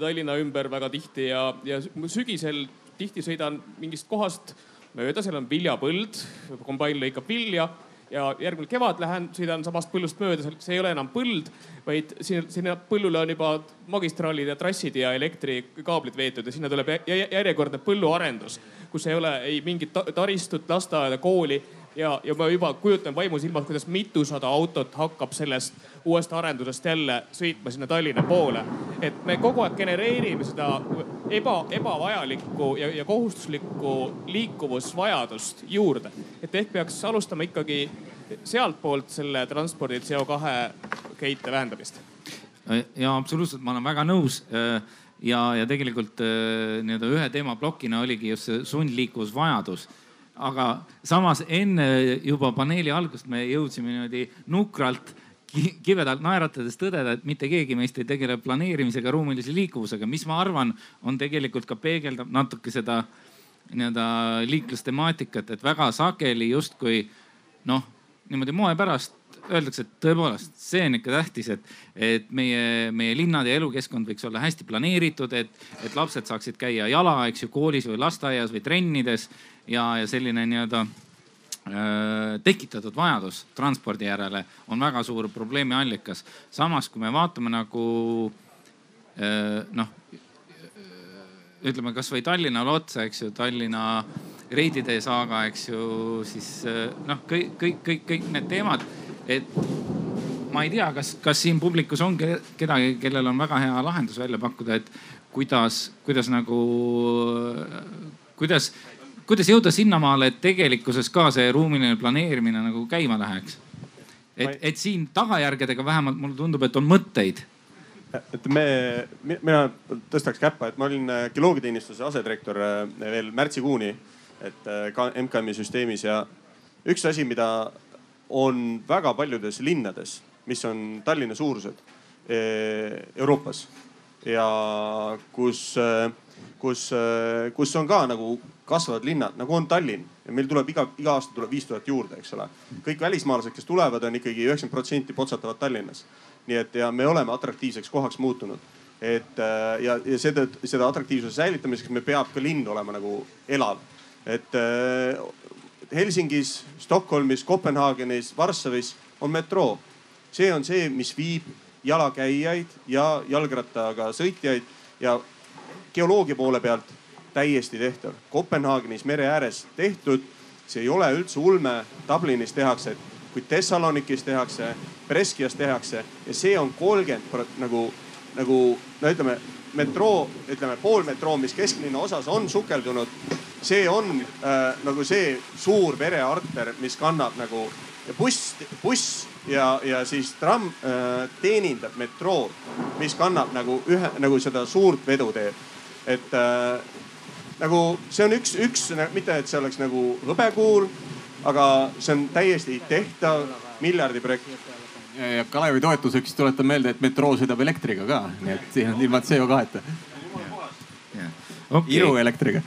Tallinna ümber väga tihti ja, ja sügisel tihti sõidan mingist kohast mööda, seal on viljapõld, kombain lõikab vilja ja järgmine kevad lähen, sõidan samast põllust mööda, see ei ole enam põld, vaid sinna, sinna põllule on juba magistraalid ja trassid ja elektrikaablid veetud ja sinna tuleb järjekordne põlluarendus, kus ei ole ei mingit taristut, lasteaeda, kooli ja, ja ma juba kujutan vaimusilmas, kuidas mitusada autot hakkab sellest uuest arendusest jälle sõitma sinna Tallinna poole. et me kogu aeg genereerime seda eba, ebavajalikku ja, ja kohustuslikku liikuvusvajadust juurde. et ehk peaks alustama ikkagi sealtpoolt selle transpordi CO2 keite vähendamist. ja absoluutselt, ma olen väga nõus ja, ja tegelikult nii-öelda ühe teemaplokina oligi just see sundliikuvusvajadus aga samas enne juba paneeli algust me jõudsime niimoodi nukralt kibedalt naeratades tõdeda, et mitte keegi meist ei tegele planeerimisega, ruumilise liikuvusega, mis ma arvan, on tegelikult ka peegeldab natuke seda nii-öelda liiklustemaatikat, et väga sageli justkui noh, niimoodi moe pärast öeldakse, et tõepoolest, see on ikka tähtis, et, et meie, meie linnad ja elukeskkond võiks olla hästi planeeritud, et, et lapsed saaksid käia jala, eks ju, koolis või lasteaias või trennides ja, ja selline nii-öelda äh, tekitatud vajadus transpordi järele on väga suur probleemi allikas. samas, kui me vaatame nagu äh, noh, ütleme kasvõi Tallinnale otsa, eks ju, Tallinna reidide saaga, eks ju, siis äh, noh, kõik, kõik, kõik, kõik need teemad, et ma ei tea, kas, kas siin publikus on kedagi, kellel on väga hea lahendus välja pakkuda, et kuidas, kuidas nagu, kuidas kuidas jõuda sinnamaale, et tegelikkuses ka see ruumiline planeerimine nagu käima läheks? et, et siin tagajärgedega vähemalt mulle tundub, et on mõtteid. et me, mina tõstaks käppa, et ma olin äh, geoloogiateenistuse asedirektor äh, veel märtsikuuni, et äh, ka MKM-i süsteemis ja üks asi, mida on väga paljudes linnades, mis on Tallinna suurused Euroopas ja kus, kus, kus on ka nagu kasvavad linnad, nagu on Tallinn ja meil tuleb iga, iga aasta tuleb viis tuhat juurde, eks ole. kõik välismaalased, kes tulevad, on ikkagi üheksakümmend protsenti potsatavad Tallinnas. nii et ja me oleme atraktiivseks kohaks muutunud. et äh, ja, ja seetõttu seda atraktiivsuse säilitamiseks me peab ka linn olema nagu elav. et äh, Helsingis, Stockholmis, Kopenhaagenis, Varssavis on metroo. see on see, mis viib jalakäijaid ja jalgrattaga sõitjaid ja geoloogia poole pealt täiesti tehtav. Kopenhaagenis mere ääres tehtud, see ei ole üldse ulme. Dublinis tehakse, kui Thessalonikis tehakse, Breskias tehakse ja see on kolmkümmend nagu, nagu no ütleme metroo, ütleme pool metroo, mis kesklinna osas on sukeldunud. see on äh, nagu see suur verearter, mis kannab nagu ja buss, buss ja, ja siis tramm äh, teenindab metrood, mis kannab nagu ühe, nagu seda suurt veduteed. et äh, nagu see on üks, üks, mitte et see oleks nagu hõbekuul, aga see on täiesti tehtav miljardi projekt. ja Kalevi toetuseks tuletan meelde, et metroo sõidab elektriga ka, nii et siin on ilma CO2-ta. Okay. Iru elektriga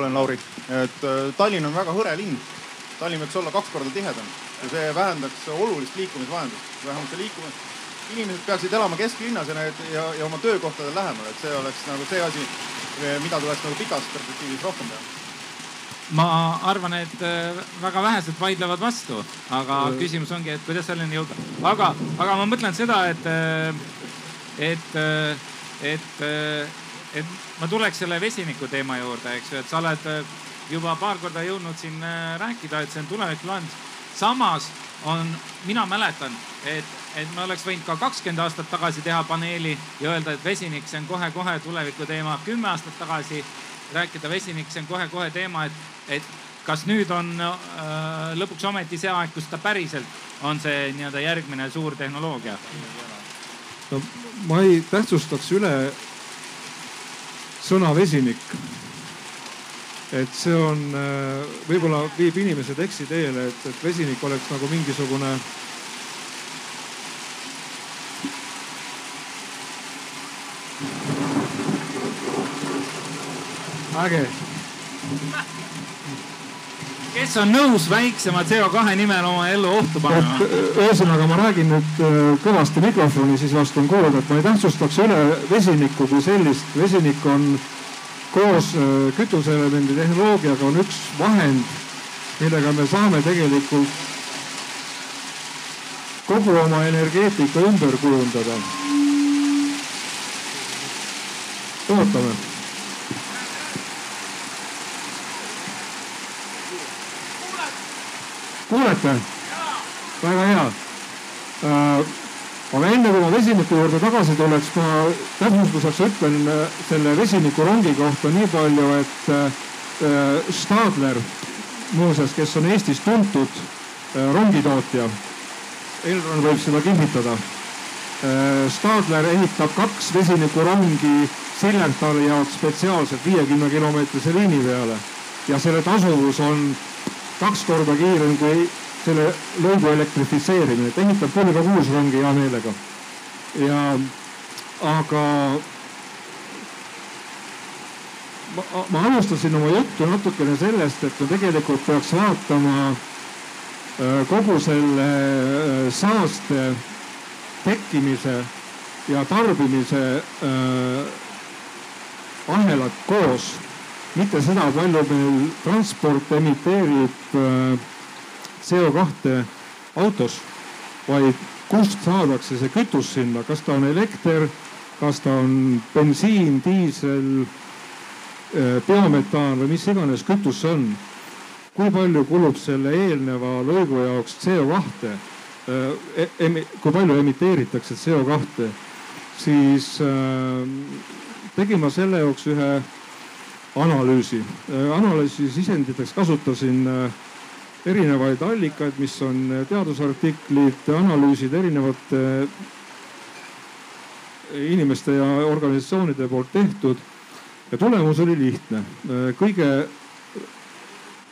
olen Lauri, et äh, Tallinn on väga hõre linn. Tallinn võiks olla kaks korda tihedam ja see vähendaks olulist liikumisvahendust, vähemalt see liikumine. inimesed peaksid elama kesklinnas ja need ja, ja oma töökohtadel lähemal, et see oleks nagu see asi, mida tuleks nagu pikas perspektiivis rohkem teha ma arvan, et äh, väga vähesed vaidlevad vastu, aga küsimus ongi, et kuidas selleni jõuda. aga, aga ma mõtlen seda, et, äh, et, et, et ma tuleks selle vesiniku teema juurde, eks ju, et sa oled juba paar korda jõudnud siin rääkida, et see on tuleviku lahendus samas on, mina mäletan, et, et me oleks võinud ka kakskümmend aastat tagasi teha paneeli ja öelda, et vesinik, see on kohe-kohe tuleviku teema. kümme aastat tagasi rääkida vesinik, see on kohe-kohe teema, et, et kas nüüd on äh, lõpuks ometi see aeg, kus ta päriselt on see nii-öelda järgmine suur tehnoloogia? no ma ei tähtsustaks üle sõna vesinik. Et see on, võib-olla viib inimesed eksiteele, et, et vesinik oleks nagu mingisugune äge. kes on nõus väiksema CO2 nimel oma ellu ohtu panema? ühesõnaga, ma räägin nüüd äh, kõvasti mikrofoni, siis vast on kuulda, et ma ei tähtsustaks üle vesinikku kui sellist. vesinik on koos äh, kütuseelemendi tehnoloogiaga on üks vahend, millega me saame tegelikult kogu oma energeetika ümber kujundada. ootame kuulete? väga hea äh,. Aga enne kui ma vesiniku juurde tagasi tuleks, ma täpsustuseks ütlen äh, selle vesinikurongi kohta nii palju, et äh, Stadler muuseas, kes on Eestis tuntud äh, rongitootja, Elron võib seda kinnitada. Stadler ehitab kaks vesinikurongi Sillertali jaoks spetsiaalselt viiekümne kilomeetrise liini peale ja selle tasuvus on kaks korda kiirem kui selle lõigu elektrifitseerimine, et ehitab küll ka kuus rongi hea meelega. ja aga ma, ma alustasin oma juttu natukene sellest, et me tegelikult peaks vaatama äh, kogu selle äh, saaste tekkimise ja tarbimise äh, ahelat koos mitte seda, palju meil transport emiteerib äh, CO2 autos, vaid kust saadakse see kütus sinna, kas ta on elekter, kas ta on bensiin, diisel, äh, biometaan või mis iganes kütus see on. kui palju kulub selle eelneva lõigu jaoks CO2, äh, kui palju emiteeritakse CO2, siis tegin ma selle jaoks ühe analüüsi. Äh, analüüsi sisenditeks kasutasin äh, erinevaid allikaid, mis on teadusartiklid, analüüsid erinevate inimeste ja organisatsioonide poolt tehtud. ja tulemus oli lihtne. kõige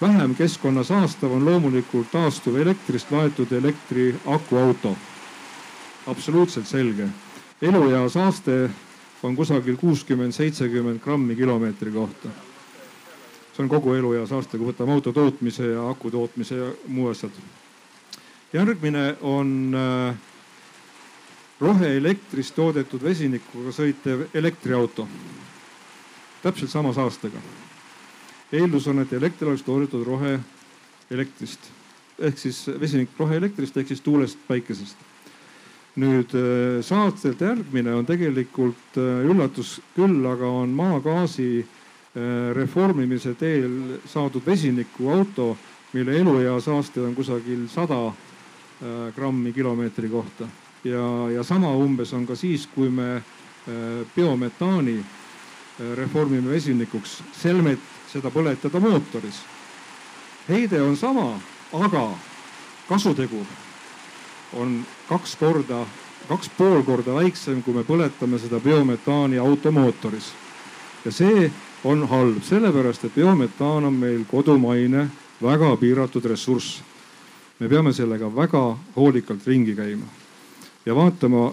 vähem keskkonna saastav on loomulikult taastuvelektrist laetud elektriakuauto. absoluutselt selge. eluea saaste on kusagil kuuskümmend, seitsekümmend grammi kilomeetri kohta. See on kogu eluea saaste, kui võtame auto tootmise ja aku tootmise ja muu asjad. järgmine on äh, roheelektrist toodetud vesinikuga sõitev elektriauto. täpselt sama saastega. eeldus on, et elekter oleks toodetud roheelektrist ehk siis vesinik roheelektrist ehk siis tuulest, päikesest nüüd äh, saatelt järgmine on tegelikult äh, üllatus küll, aga on maagaasi reformimise teel saadud vesinikuauto, mille eluea saaste on kusagil sada grammi kilomeetri kohta. ja, ja sama umbes on ka siis, kui me biometaani reformime vesinikuks, selmet seda põletada mootoris. heide on sama, aga kasutegur on kaks korda, kaks pool korda väiksem, kui me põletame seda biometaani automootoris. ja see on halb, sellepärast et biometaan on meil kodumaine väga piiratud ressurss. me peame sellega väga hoolikalt ringi käima ja vaatama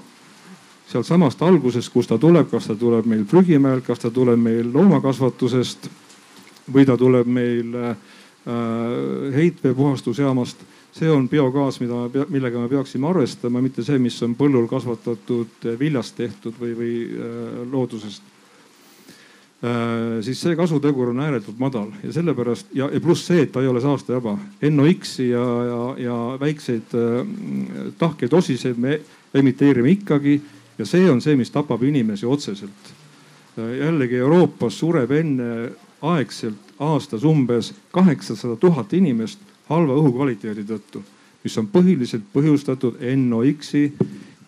sealtsamast algusest, kust ta tuleb, kas ta tuleb meil prügimäelt, kas ta tuleb meil loomakasvatusest või ta tuleb meil äh, heitveepuhastusjaamast see on biogaas, mida, millega me peaksime arvestama, mitte see, mis on põllul kasvatatud viljast tehtud või, või äh, loodusest. Siis see kasutegur on ääretult madal ja sellepärast ja, ja pluss see, et ta ei ole saastevaba. NOx-i ja, ja, ja väikseid äh, tahkeid osiseid me emiteerime ikkagi ja see on see, mis tapab inimesi otseselt äh,. jällegi Euroopas sureb enneaegselt aastas umbes kaheksasada tuhat inimest halva õhukvaliteedi tõttu. mis on põhiliselt põhjustatud NOx-i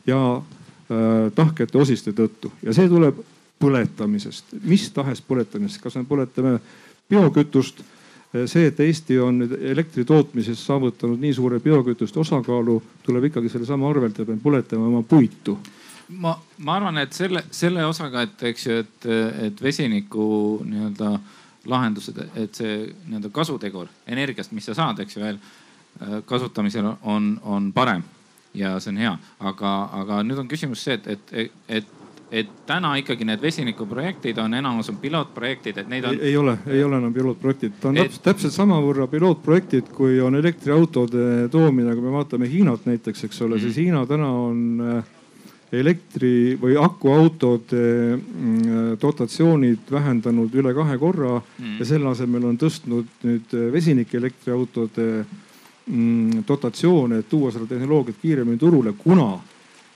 ja äh, tahkete osiste tõttu ja see tuleb põletamisest, mis tahes põletamisest, kas me põletame biokütust? See, et Eesti on nüüd elektri tootmises saavutanud nii suure biokütuste osakaalu, tuleb ikkagi sellesama arvelt ja peame põletama oma puitu. ma, ma arvan, et selle, selle osaga, et eks ju, et, et vesiniku nii-öelda lahendused, et see nii-öelda kasutegur energiast, mis sa saad, eks ju veel kasutamisel on, on parem. Ja see on hea, aga, aga nüüd on küsimus see, et, et, et et täna ikkagi need vesinikuprojektid on, enamus on pilootprojektid, et neid on. ei ole, ei ole enam pilootprojektid, ta on et... täpselt samavõrra pilootprojektid, kui on elektriautode toomine, kui me vaatame Hiinat näiteks, eks ole mm., siis Hiina täna on äh, elektri või akuautode mm, dotatsioonid vähendanud üle kahe korra mm. ja selle asemel on tõstnud nüüd äh, vesinikeelektriautode mm, dotatsioone, et tuua seda tehnoloogiat kiiremini turule, kuna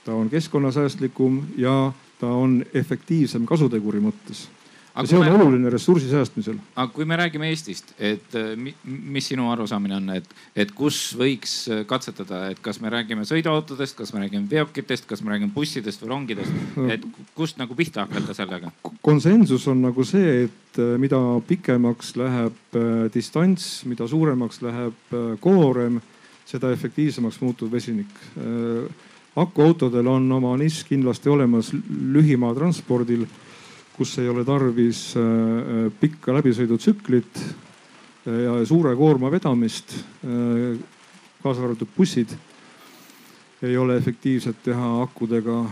ta on keskkonnasäästlikum ja ta on efektiivsem kasuteguri mõttes. ja see on me, oluline ressursi säästmisel. aga kui me räägime Eestist, et äh, mis sinu arusaamine on, et, et kus võiks äh, katsetada, et kas me räägime sõiduautodest, kas me räägime veokitest, kas me räägime bussidest või rongidest, et kust nagu pihta hakata sellega? konsensus on nagu see, et äh, mida pikemaks läheb distants, mida suuremaks läheb koorem, seda efektiivsemaks muutub vesinik akuautodel on oma nišš kindlasti olemas lühimaa transpordil, kus ei ole tarvis äh, äh, pikka läbisõidutsüklit äh, ja suure koorma vedamist, kaasa arvatud bussid ei ole efektiivsed teha akudega.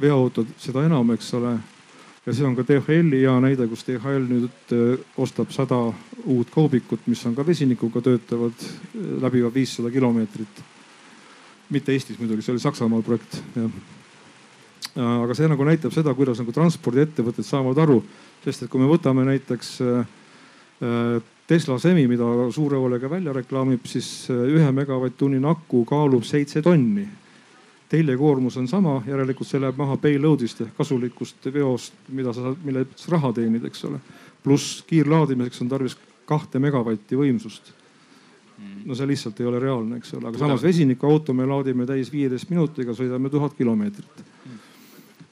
veoautod seda enam, eks ole. ja see on ka DHL-i hea näide, kus DHL nüüd ostab sada uut kaubikut, mis on ka vesinikuga töötavad, läbivad viissada kilomeetrit mitte Eestis muidugi, see oli Saksamaal projekt, jah. aga see nagu näitab seda, kuidas nagu transpordiettevõtted saavad aru, sest et kui me võtame näiteks äh, äh, Tesla Semi, mida suure hoolega välja reklaamib, siis äh, ühe megavatt-tunnine aku kaalub seitse tonni. teljekoormus on sama, järelikult see läheb maha payload'ist ehk kasulikust veost, mida sa, mille sa raha teenid, eks ole. pluss kiirlaadimiseks on tarvis kahte megavatti võimsust. No see lihtsalt ei ole reaalne, eks ole, aga samas vesinikuauto me laadime täis viieteist minutiga, sõidame tuhat kilomeetrit.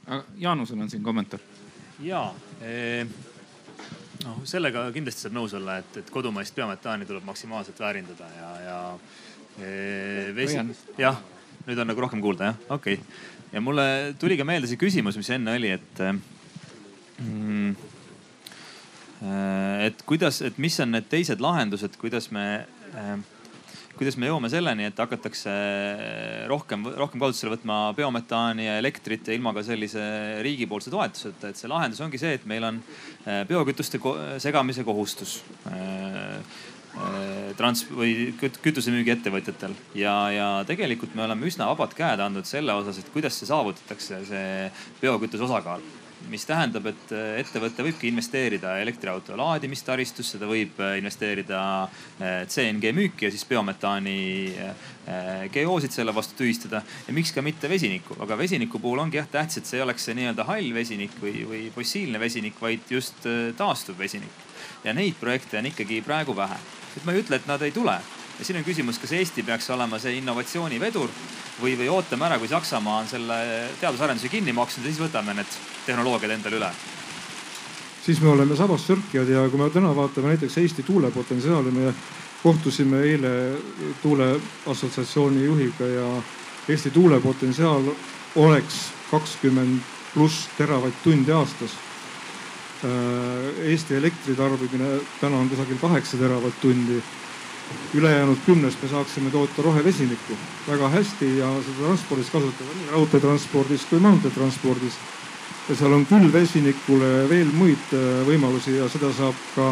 aga Jaanusel on siin kommentaar. ja eh, noh, sellega kindlasti saab nõus olla, et, et kodumaist biometaani tuleb maksimaalselt väärindada ja, ja eh, vesi, jah, nüüd on nagu rohkem kuulda jah, okei okay.. ja mulle tuli ka meelde see küsimus, mis enne oli, et mm, et kuidas, et mis on need teised lahendused, kuidas me kuidas me jõuame selleni, et hakatakse rohkem, rohkem kasutusele võtma biometaani ja elektrit ja ilma ka sellise riigipoolse toetuseta, et see lahendus ongi see, et meil on eh, biokütuste segamise kohustus eh, eh, trans- või kütusemüügiettevõtjatel ja, ja tegelikult me oleme üsna vabad käed andnud selle osas, et kuidas see saavutatakse, see biokütuse osakaal mis tähendab, et äh, ettevõte võibki investeerida elektriauto laadimistaristusse, ta võib äh, investeerida äh, CNG müüki ja siis biometaani GO-sid selle vastu tühistada. ja miks ka mitte vesinikku, aga vesiniku puhul ongi jah tähtis, et see ei oleks see nii-öelda hall vesinik või, või fossiilne vesinik, vaid just taastuv vesinik. ja neid projekte on ikkagi praegu vähe. et ma ei ütle, et nad ei tule ja siin on küsimus, kas Eesti peaks olema see innovatsioonivedur või, või ootame ära, kui Saksamaa on selle teadusarenduse kinni maksnud ja siis võtame need tehnoloogiad endale üle? siis me oleme sabas sörkijad ja kui me täna vaatame näiteks Eesti tuulepotentsiaali, me kohtusime eile tuuleassotsiatsiooni juhiga ja Eesti tuulepotentsiaal oleks kakskümmend pluss teravatt-tundi aastas. Äh, Eesti elektritarbimine täna on kusagil kaheksa teravatt-tundi ülejäänud kümnest me saaksime toota rohevesinikku väga hästi ja seda transpordis kasutada nii raudteetranspordis kui maanteetranspordis. ja seal on küll vesinikule veel muid äh, võimalusi ja seda saab ka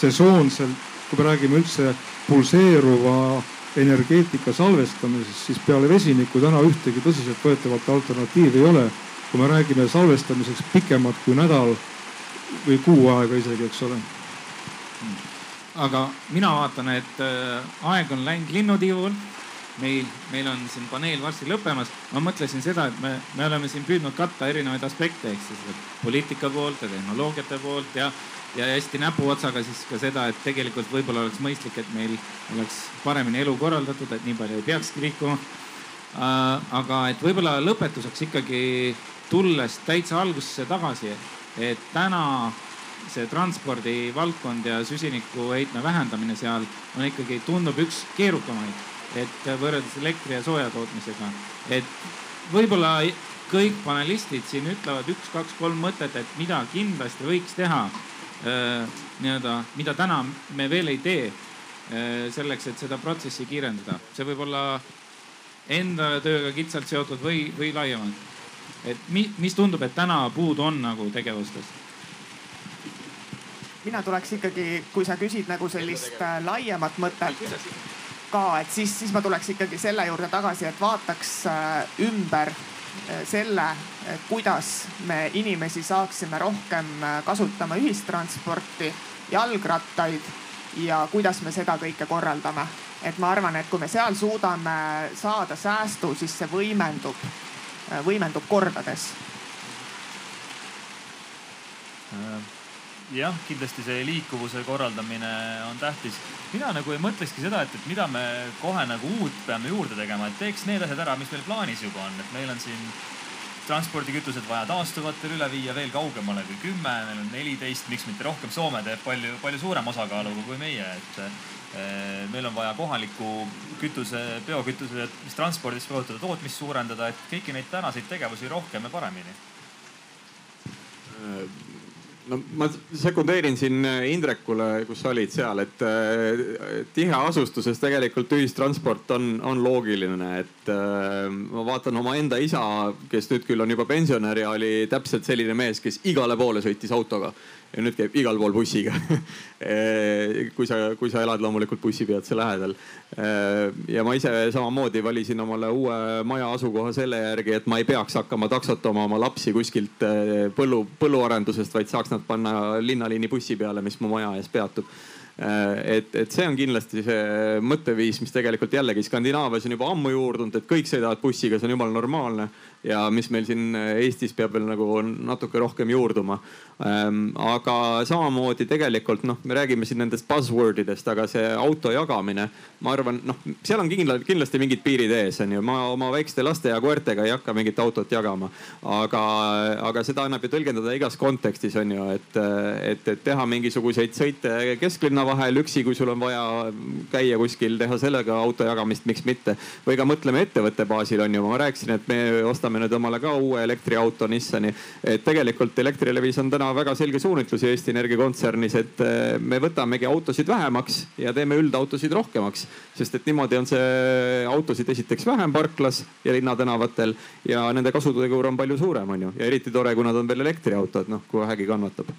sesoonselt, kui me räägime üldse pulseeruva energeetika salvestamisest, siis peale vesiniku täna ühtegi tõsiseltvõetavat alternatiivi ei ole. kui me räägime salvestamiseks pikemat kui nädal või kuu aega isegi, eks ole aga mina vaatan, et äh, aeg on läinud linnutiivul meil, meil on siin paneel varsti lõppemas. ma mõtlesin seda, et me, me oleme siin püüdnud katta erinevaid aspekte, ehk siis poliitika poolt ja tehnoloogiate poolt ja, ja hästi näpuotsaga siis ka seda, et tegelikult võib-olla oleks mõistlik, et meil oleks paremini elu korraldatud, et nii palju ei peakski liikuma. Äh, aga et võib-olla lõpetuseks ikkagi tulles täitsa algusesse tagasi, et täna see transpordivaldkond ja süsinikuheitme vähendamine seal on ikkagi, tundub üks keerukamaid et võrreldes elektri ja sooja tootmisega, et võib-olla kõik panelistid siin ütlevad üks-kaks-kolm mõtet, et mida kindlasti võiks teha nii-öelda, mida täna me veel ei tee selleks, et seda protsessi kiirendada. see võib olla enda tööga kitsalt seotud või, või laiemalt. et mi, mis tundub, et täna puudu on nagu tegevustes? Mina tuleks ikkagi, kui sa küsid nagu sellist äh, laiemat mõtet ka, et siis, siis ma tuleks ikkagi selle juurde tagasi, et vaataks äh, ümber äh, selle, kuidas me inimesi saaksime rohkem kasutama ühistransporti, jalgrattaid ja kuidas me seda kõike korraldame. et ma arvan, et kui me seal suudame saada säästu, siis see võimendub, võimendub kordades jah, kindlasti see liikuvuse korraldamine on tähtis. mina nagu ei mõtlekski seda, et, et mida me kohe nagu uut peame juurde tegema, et teeks need asjad ära, mis meil plaanis juba on, et meil on siin transpordikütused vaja taastuvatel üle viia veel kaugemale kui kümme, meil on neliteist, miks mitte rohkem. Soome teeb palju, palju suurema osakaaluga kui meie, et eh, meil on vaja kohaliku kütuse, biokütuse, mis transpordis kasutada, tootmist suurendada, et kõiki neid tänaseid tegevusi rohkem ja paremini no ma sekundeerin siin äh, Indrekule, kus sa olid seal, et äh, tiheasustuses tegelikult ühistransport on, on loogiline, et äh, ma vaatan omaenda isa, kes nüüd küll on juba pensionär ja oli täpselt selline mees, kes igale poole sõitis autoga. Ja nüüd käib igal pool bussiga. Kui sa, kui sa elad loomulikult bussipeatuse lähedal. ja ma ise samamoodi valisin omale uue maja asukoha selle järgi, et ma ei peaks hakkama taksotama oma lapsi kuskilt eh, põllu, põlluarendusest, vaid saaks nad panna linnaliini bussi peale, mis mu maja ees peatub et, et see on kindlasti see mõtteviis, mis tegelikult jällegi Skandinaavias on juba ammu juurdunud, et kõik sõidavad bussiga, see on jumala normaalne ja mis meil siin Eestis peab veel nagu natuke rohkem juurduma. Ehm, aga samamoodi tegelikult noh, me räägime siin nendest buzzword idest, aga see auto jagamine, ma arvan, noh, seal on kindlalt, kindlasti mingid piirid ees, on ju. ma oma väikeste laste ja koertega ei hakka mingit autot jagama. aga, aga seda annab ju tõlgendada igas kontekstis on ju, et, et, et teha mingisuguseid sõite kesklinna vahel üksi, kui sul on vaja käia kuskil, teha sellega auto jagamist, miks mitte. või ka mõtleme ettevõtte baasil on ju, ma rääkisin, et me ostame nüüd omale ka uue elektriauto Nissani. et tegelikult Elektrilevis on täna väga selge suunitlus Eesti Energia kontsernis, et eh, me võtamegi autosid vähemaks ja teeme üldautosid rohkemaks. sest et niimoodi on see autosid esiteks vähem parklas ja linnatänavatel ja nende kasutegur on palju suurem, on ju. ja eriti tore, kui nad on veel elektriautod, noh kui vähegi kannatab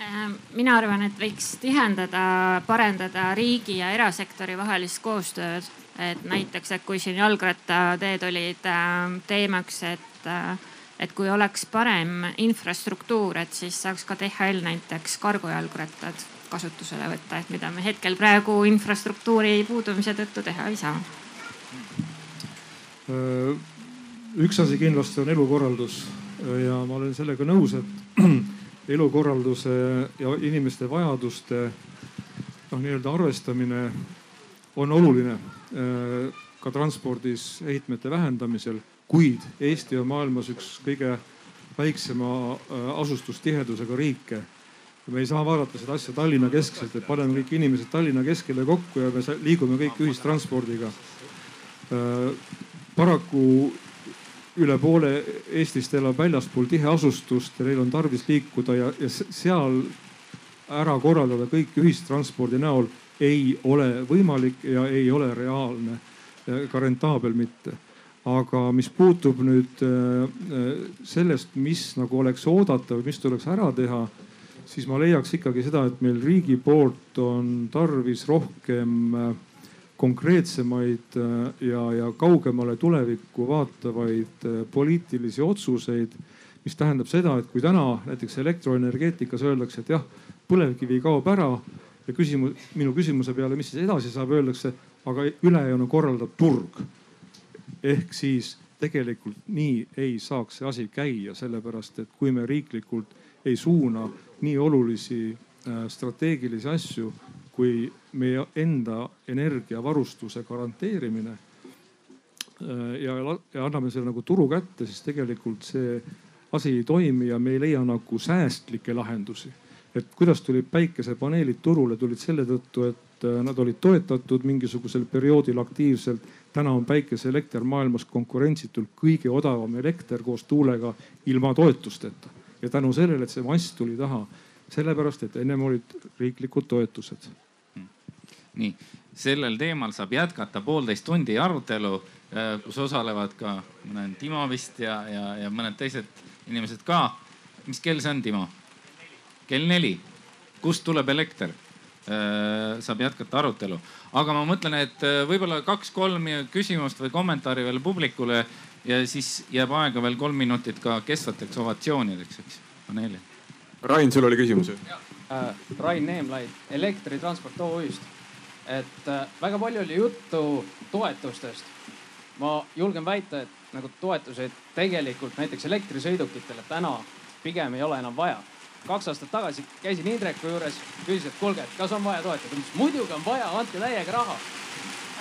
ähm, mina arvan, et võiks tihendada, parendada riigi ja erasektori vahelist koostööd. Et näiteks, et kui siin jalgrattateed olid ähm, teemaks, et äh, et kui oleks parem infrastruktuur, et siis saaks ka DHL näiteks kargojalgrattad kasutusele võtta, et mida me hetkel praegu infrastruktuuri puudumise tõttu teha ei saa. üks asi kindlasti on elukorraldus ja ma olen sellega nõus, et elukorralduse ja inimeste vajaduste noh, nii-öelda arvestamine on oluline ka transpordis heitmete vähendamisel kuid Eesti on maailmas üks kõige väiksema äh, asustustihedusega riike. me ei saa vaadata seda asja Tallinna keskselt, et paneme kõik inimesed Tallinna keskele kokku ja me liigume kõik ühistranspordiga. Äh, paraku üle poole Eestist elab väljaspool tiheasustust ja neil on tarvis liikuda ja, ja seal ära korraldada kõik ühistranspordi näol ei ole võimalik ja ei ole reaalne, ka rentaabel mitte aga mis puutub nüüd äh, sellest, mis nagu oleks oodata või mis tuleks ära teha, siis ma leiaks ikkagi seda, et meil riigi poolt on tarvis rohkem äh, konkreetsemaid äh, ja, ja kaugemale tulevikku vaatavaid poliitilisi otsuseid. mis tähendab seda, et kui täna näiteks elektroenergeetikas öeldakse, et jah, põlevkivi kaob ära ja küsimus, minu küsimuse peale, mis siis edasi saab, öeldakse, aga ülejäänu korraldab turg. ehk siis tegelikult nii ei saaks see asi käia, sellepärast et kui me riiklikult ei suuna nii olulisi äh, strateegilisi asju kui meie enda energiavarustuse garanteerimine äh, ja, ja anname selle nagu turu kätte, siis tegelikult see asi ei toimi ja me ei leia nagu säästlikke lahendusi. Et kuidas tulid päikesepaneelid turule, tulid selle tõttu, et äh, nad olid toetatud mingisugusel perioodil aktiivselt. täna on päikeseelekter maailmas konkurentsitult kõige odavam elekter koos tuulega ilma toetusteta ja tänu sellele, et see mass tuli taha, sellepärast et ennem olid riiklikud toetused. nii, sellel teemal saab jätkata poolteist tundi arutelu, äh, kus osalevad ka mõned Timo vist ja, ja, ja mõned teised inimesed ka. mis kell see on, Timo? Kell neli. kust tuleb elekter? Äh, saab jätkata arutelu, aga ma mõtlen, et äh, võib-olla kaks-kolm küsimust või kommentaari veel publikule ja siis jääb aega veel kolm minutit ka kestvateks ovatsioonideks, eks, paneeli. Rain, sul oli küsimus ju? Äh, Rain Neemlaid Elektritransport OÜ-st. et väga palju oli juttu toetustest. ma julgen väita, et nagu toetuseid tegelikult näiteks elektrisõidukitele täna pigem ei ole enam vaja kaks aastat tagasi käisin Indreku juures, küsisin, et kuulge, et kas on vaja toetada. ta ütles muidugi on vaja, andke täiega raha.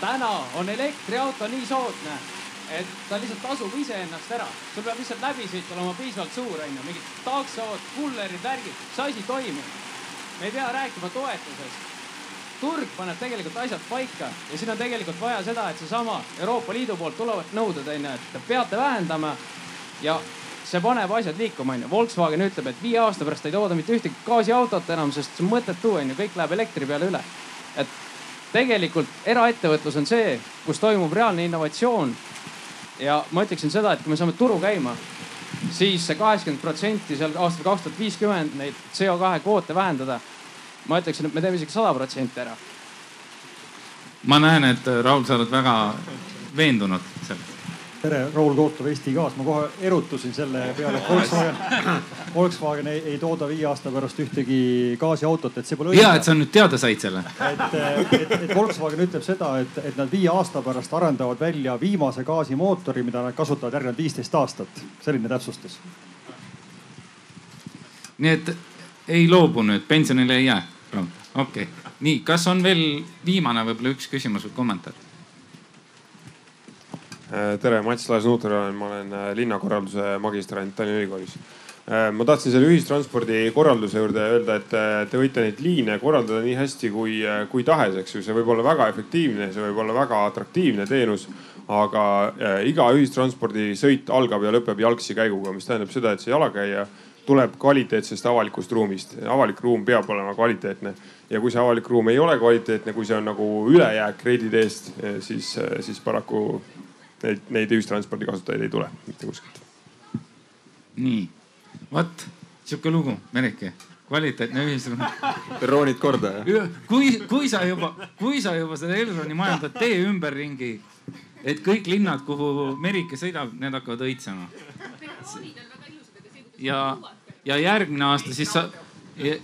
täna on elektriauto nii soodne, et ta lihtsalt tasub iseennast ära. sul peab lihtsalt läbisõit olema piisavalt suur, onju, mingid taksod, kullerid, värgid, see asi toimib. me ei pea rääkima toetusest. turg paneb tegelikult asjad paika ja siin on tegelikult vaja seda, et seesama Euroopa Liidu poolt tulevad nõuded, onju, et te peate vähendama ja see paneb asjad liikuma, onju. Volkswagen ütleb, et viie aasta pärast ei tooda mitte ühtegi gaasiautot enam, sest see on mõttetu, onju, kõik läheb elektri peale üle. et tegelikult eraettevõtlus on see, kus toimub reaalne innovatsioon. ja ma ütleksin seda, et kui me saame turu käima, siis see kaheksakümmend protsenti seal aastal kaks tuhat viiskümmend neid CO2 kvoote vähendada. ma ütleksin, et me teeme isegi sada protsenti ära. ma näen, et Raul, sa oled väga veendunud selles tere, Raul Kootov, Eesti Gaas. ma kohe erutusin selle peale, et Volkswagen, Volkswagen ei, ei tooda viie aasta pärast ühtegi gaasiautot, et see pole õige. hea, et sa nüüd teada said selle. et, et, et Volkswagen ütleb seda, et, et nad viie aasta pärast arendavad välja viimase gaasimootori, mida nad kasutavad järgnevad viisteist aastat. selline täpsustus. nii et ei loobu nüüd, pensionile ei jää? okei okay., nii, kas on veel viimane võib-olla üks küsimus või kommentaar? Äh, tere, Mats Laas-Nuuter olen, ma olen äh, linnakorralduse magistrant Tallinna Ülikoolis. Äh, ma tahtsin selle ühistranspordi korralduse juurde öelda, et te võite neid liine korraldada nii hästi kui, kui tahes, eks ju. see võib olla väga efektiivne, see võib olla väga atraktiivne teenus. aga iga ühistranspordisõit algab ja lõpeb jalgsi käiguga, mis tähendab seda, et see jalakäija tuleb kvaliteetsest avalikust ruumist. avalik ruum peab olema kvaliteetne ja kui see avalik ruum ei ole kvaliteetne, kui see on nagu ülejääk reiditeest, siis, siis paraku neid, neid ühistranspordi kasutajaid ei tule mitte kuskilt. nii, vot sihuke lugu, Merike, kvaliteetne ühistransport. perroonid korda jah? kui, kui sa juba, kui sa juba seda Elroni majandad tee ümberringi, et kõik linnad, kuhu Merike sõidab, need hakkavad õitsema. ja, ja järgmine aasta siis sa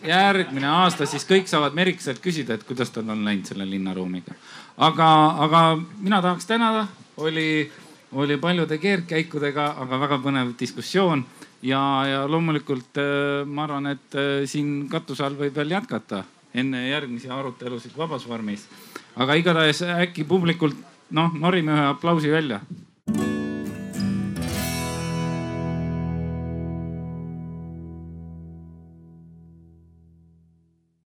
järgmine aasta siis kõik saavad Merikselt küsida, et kuidas tal on läinud selle linnaruumiga. aga, aga mina tahaks tänada oli, oli paljude keerdkäikudega, aga väga põnev diskussioon. ja, ja loomulikult äh, ma arvan, et äh, siin katuse all võib veel jätkata enne järgmisi arutelusid vabas vormis. aga igatahes äkki publikult noh, norime ühe aplausi välja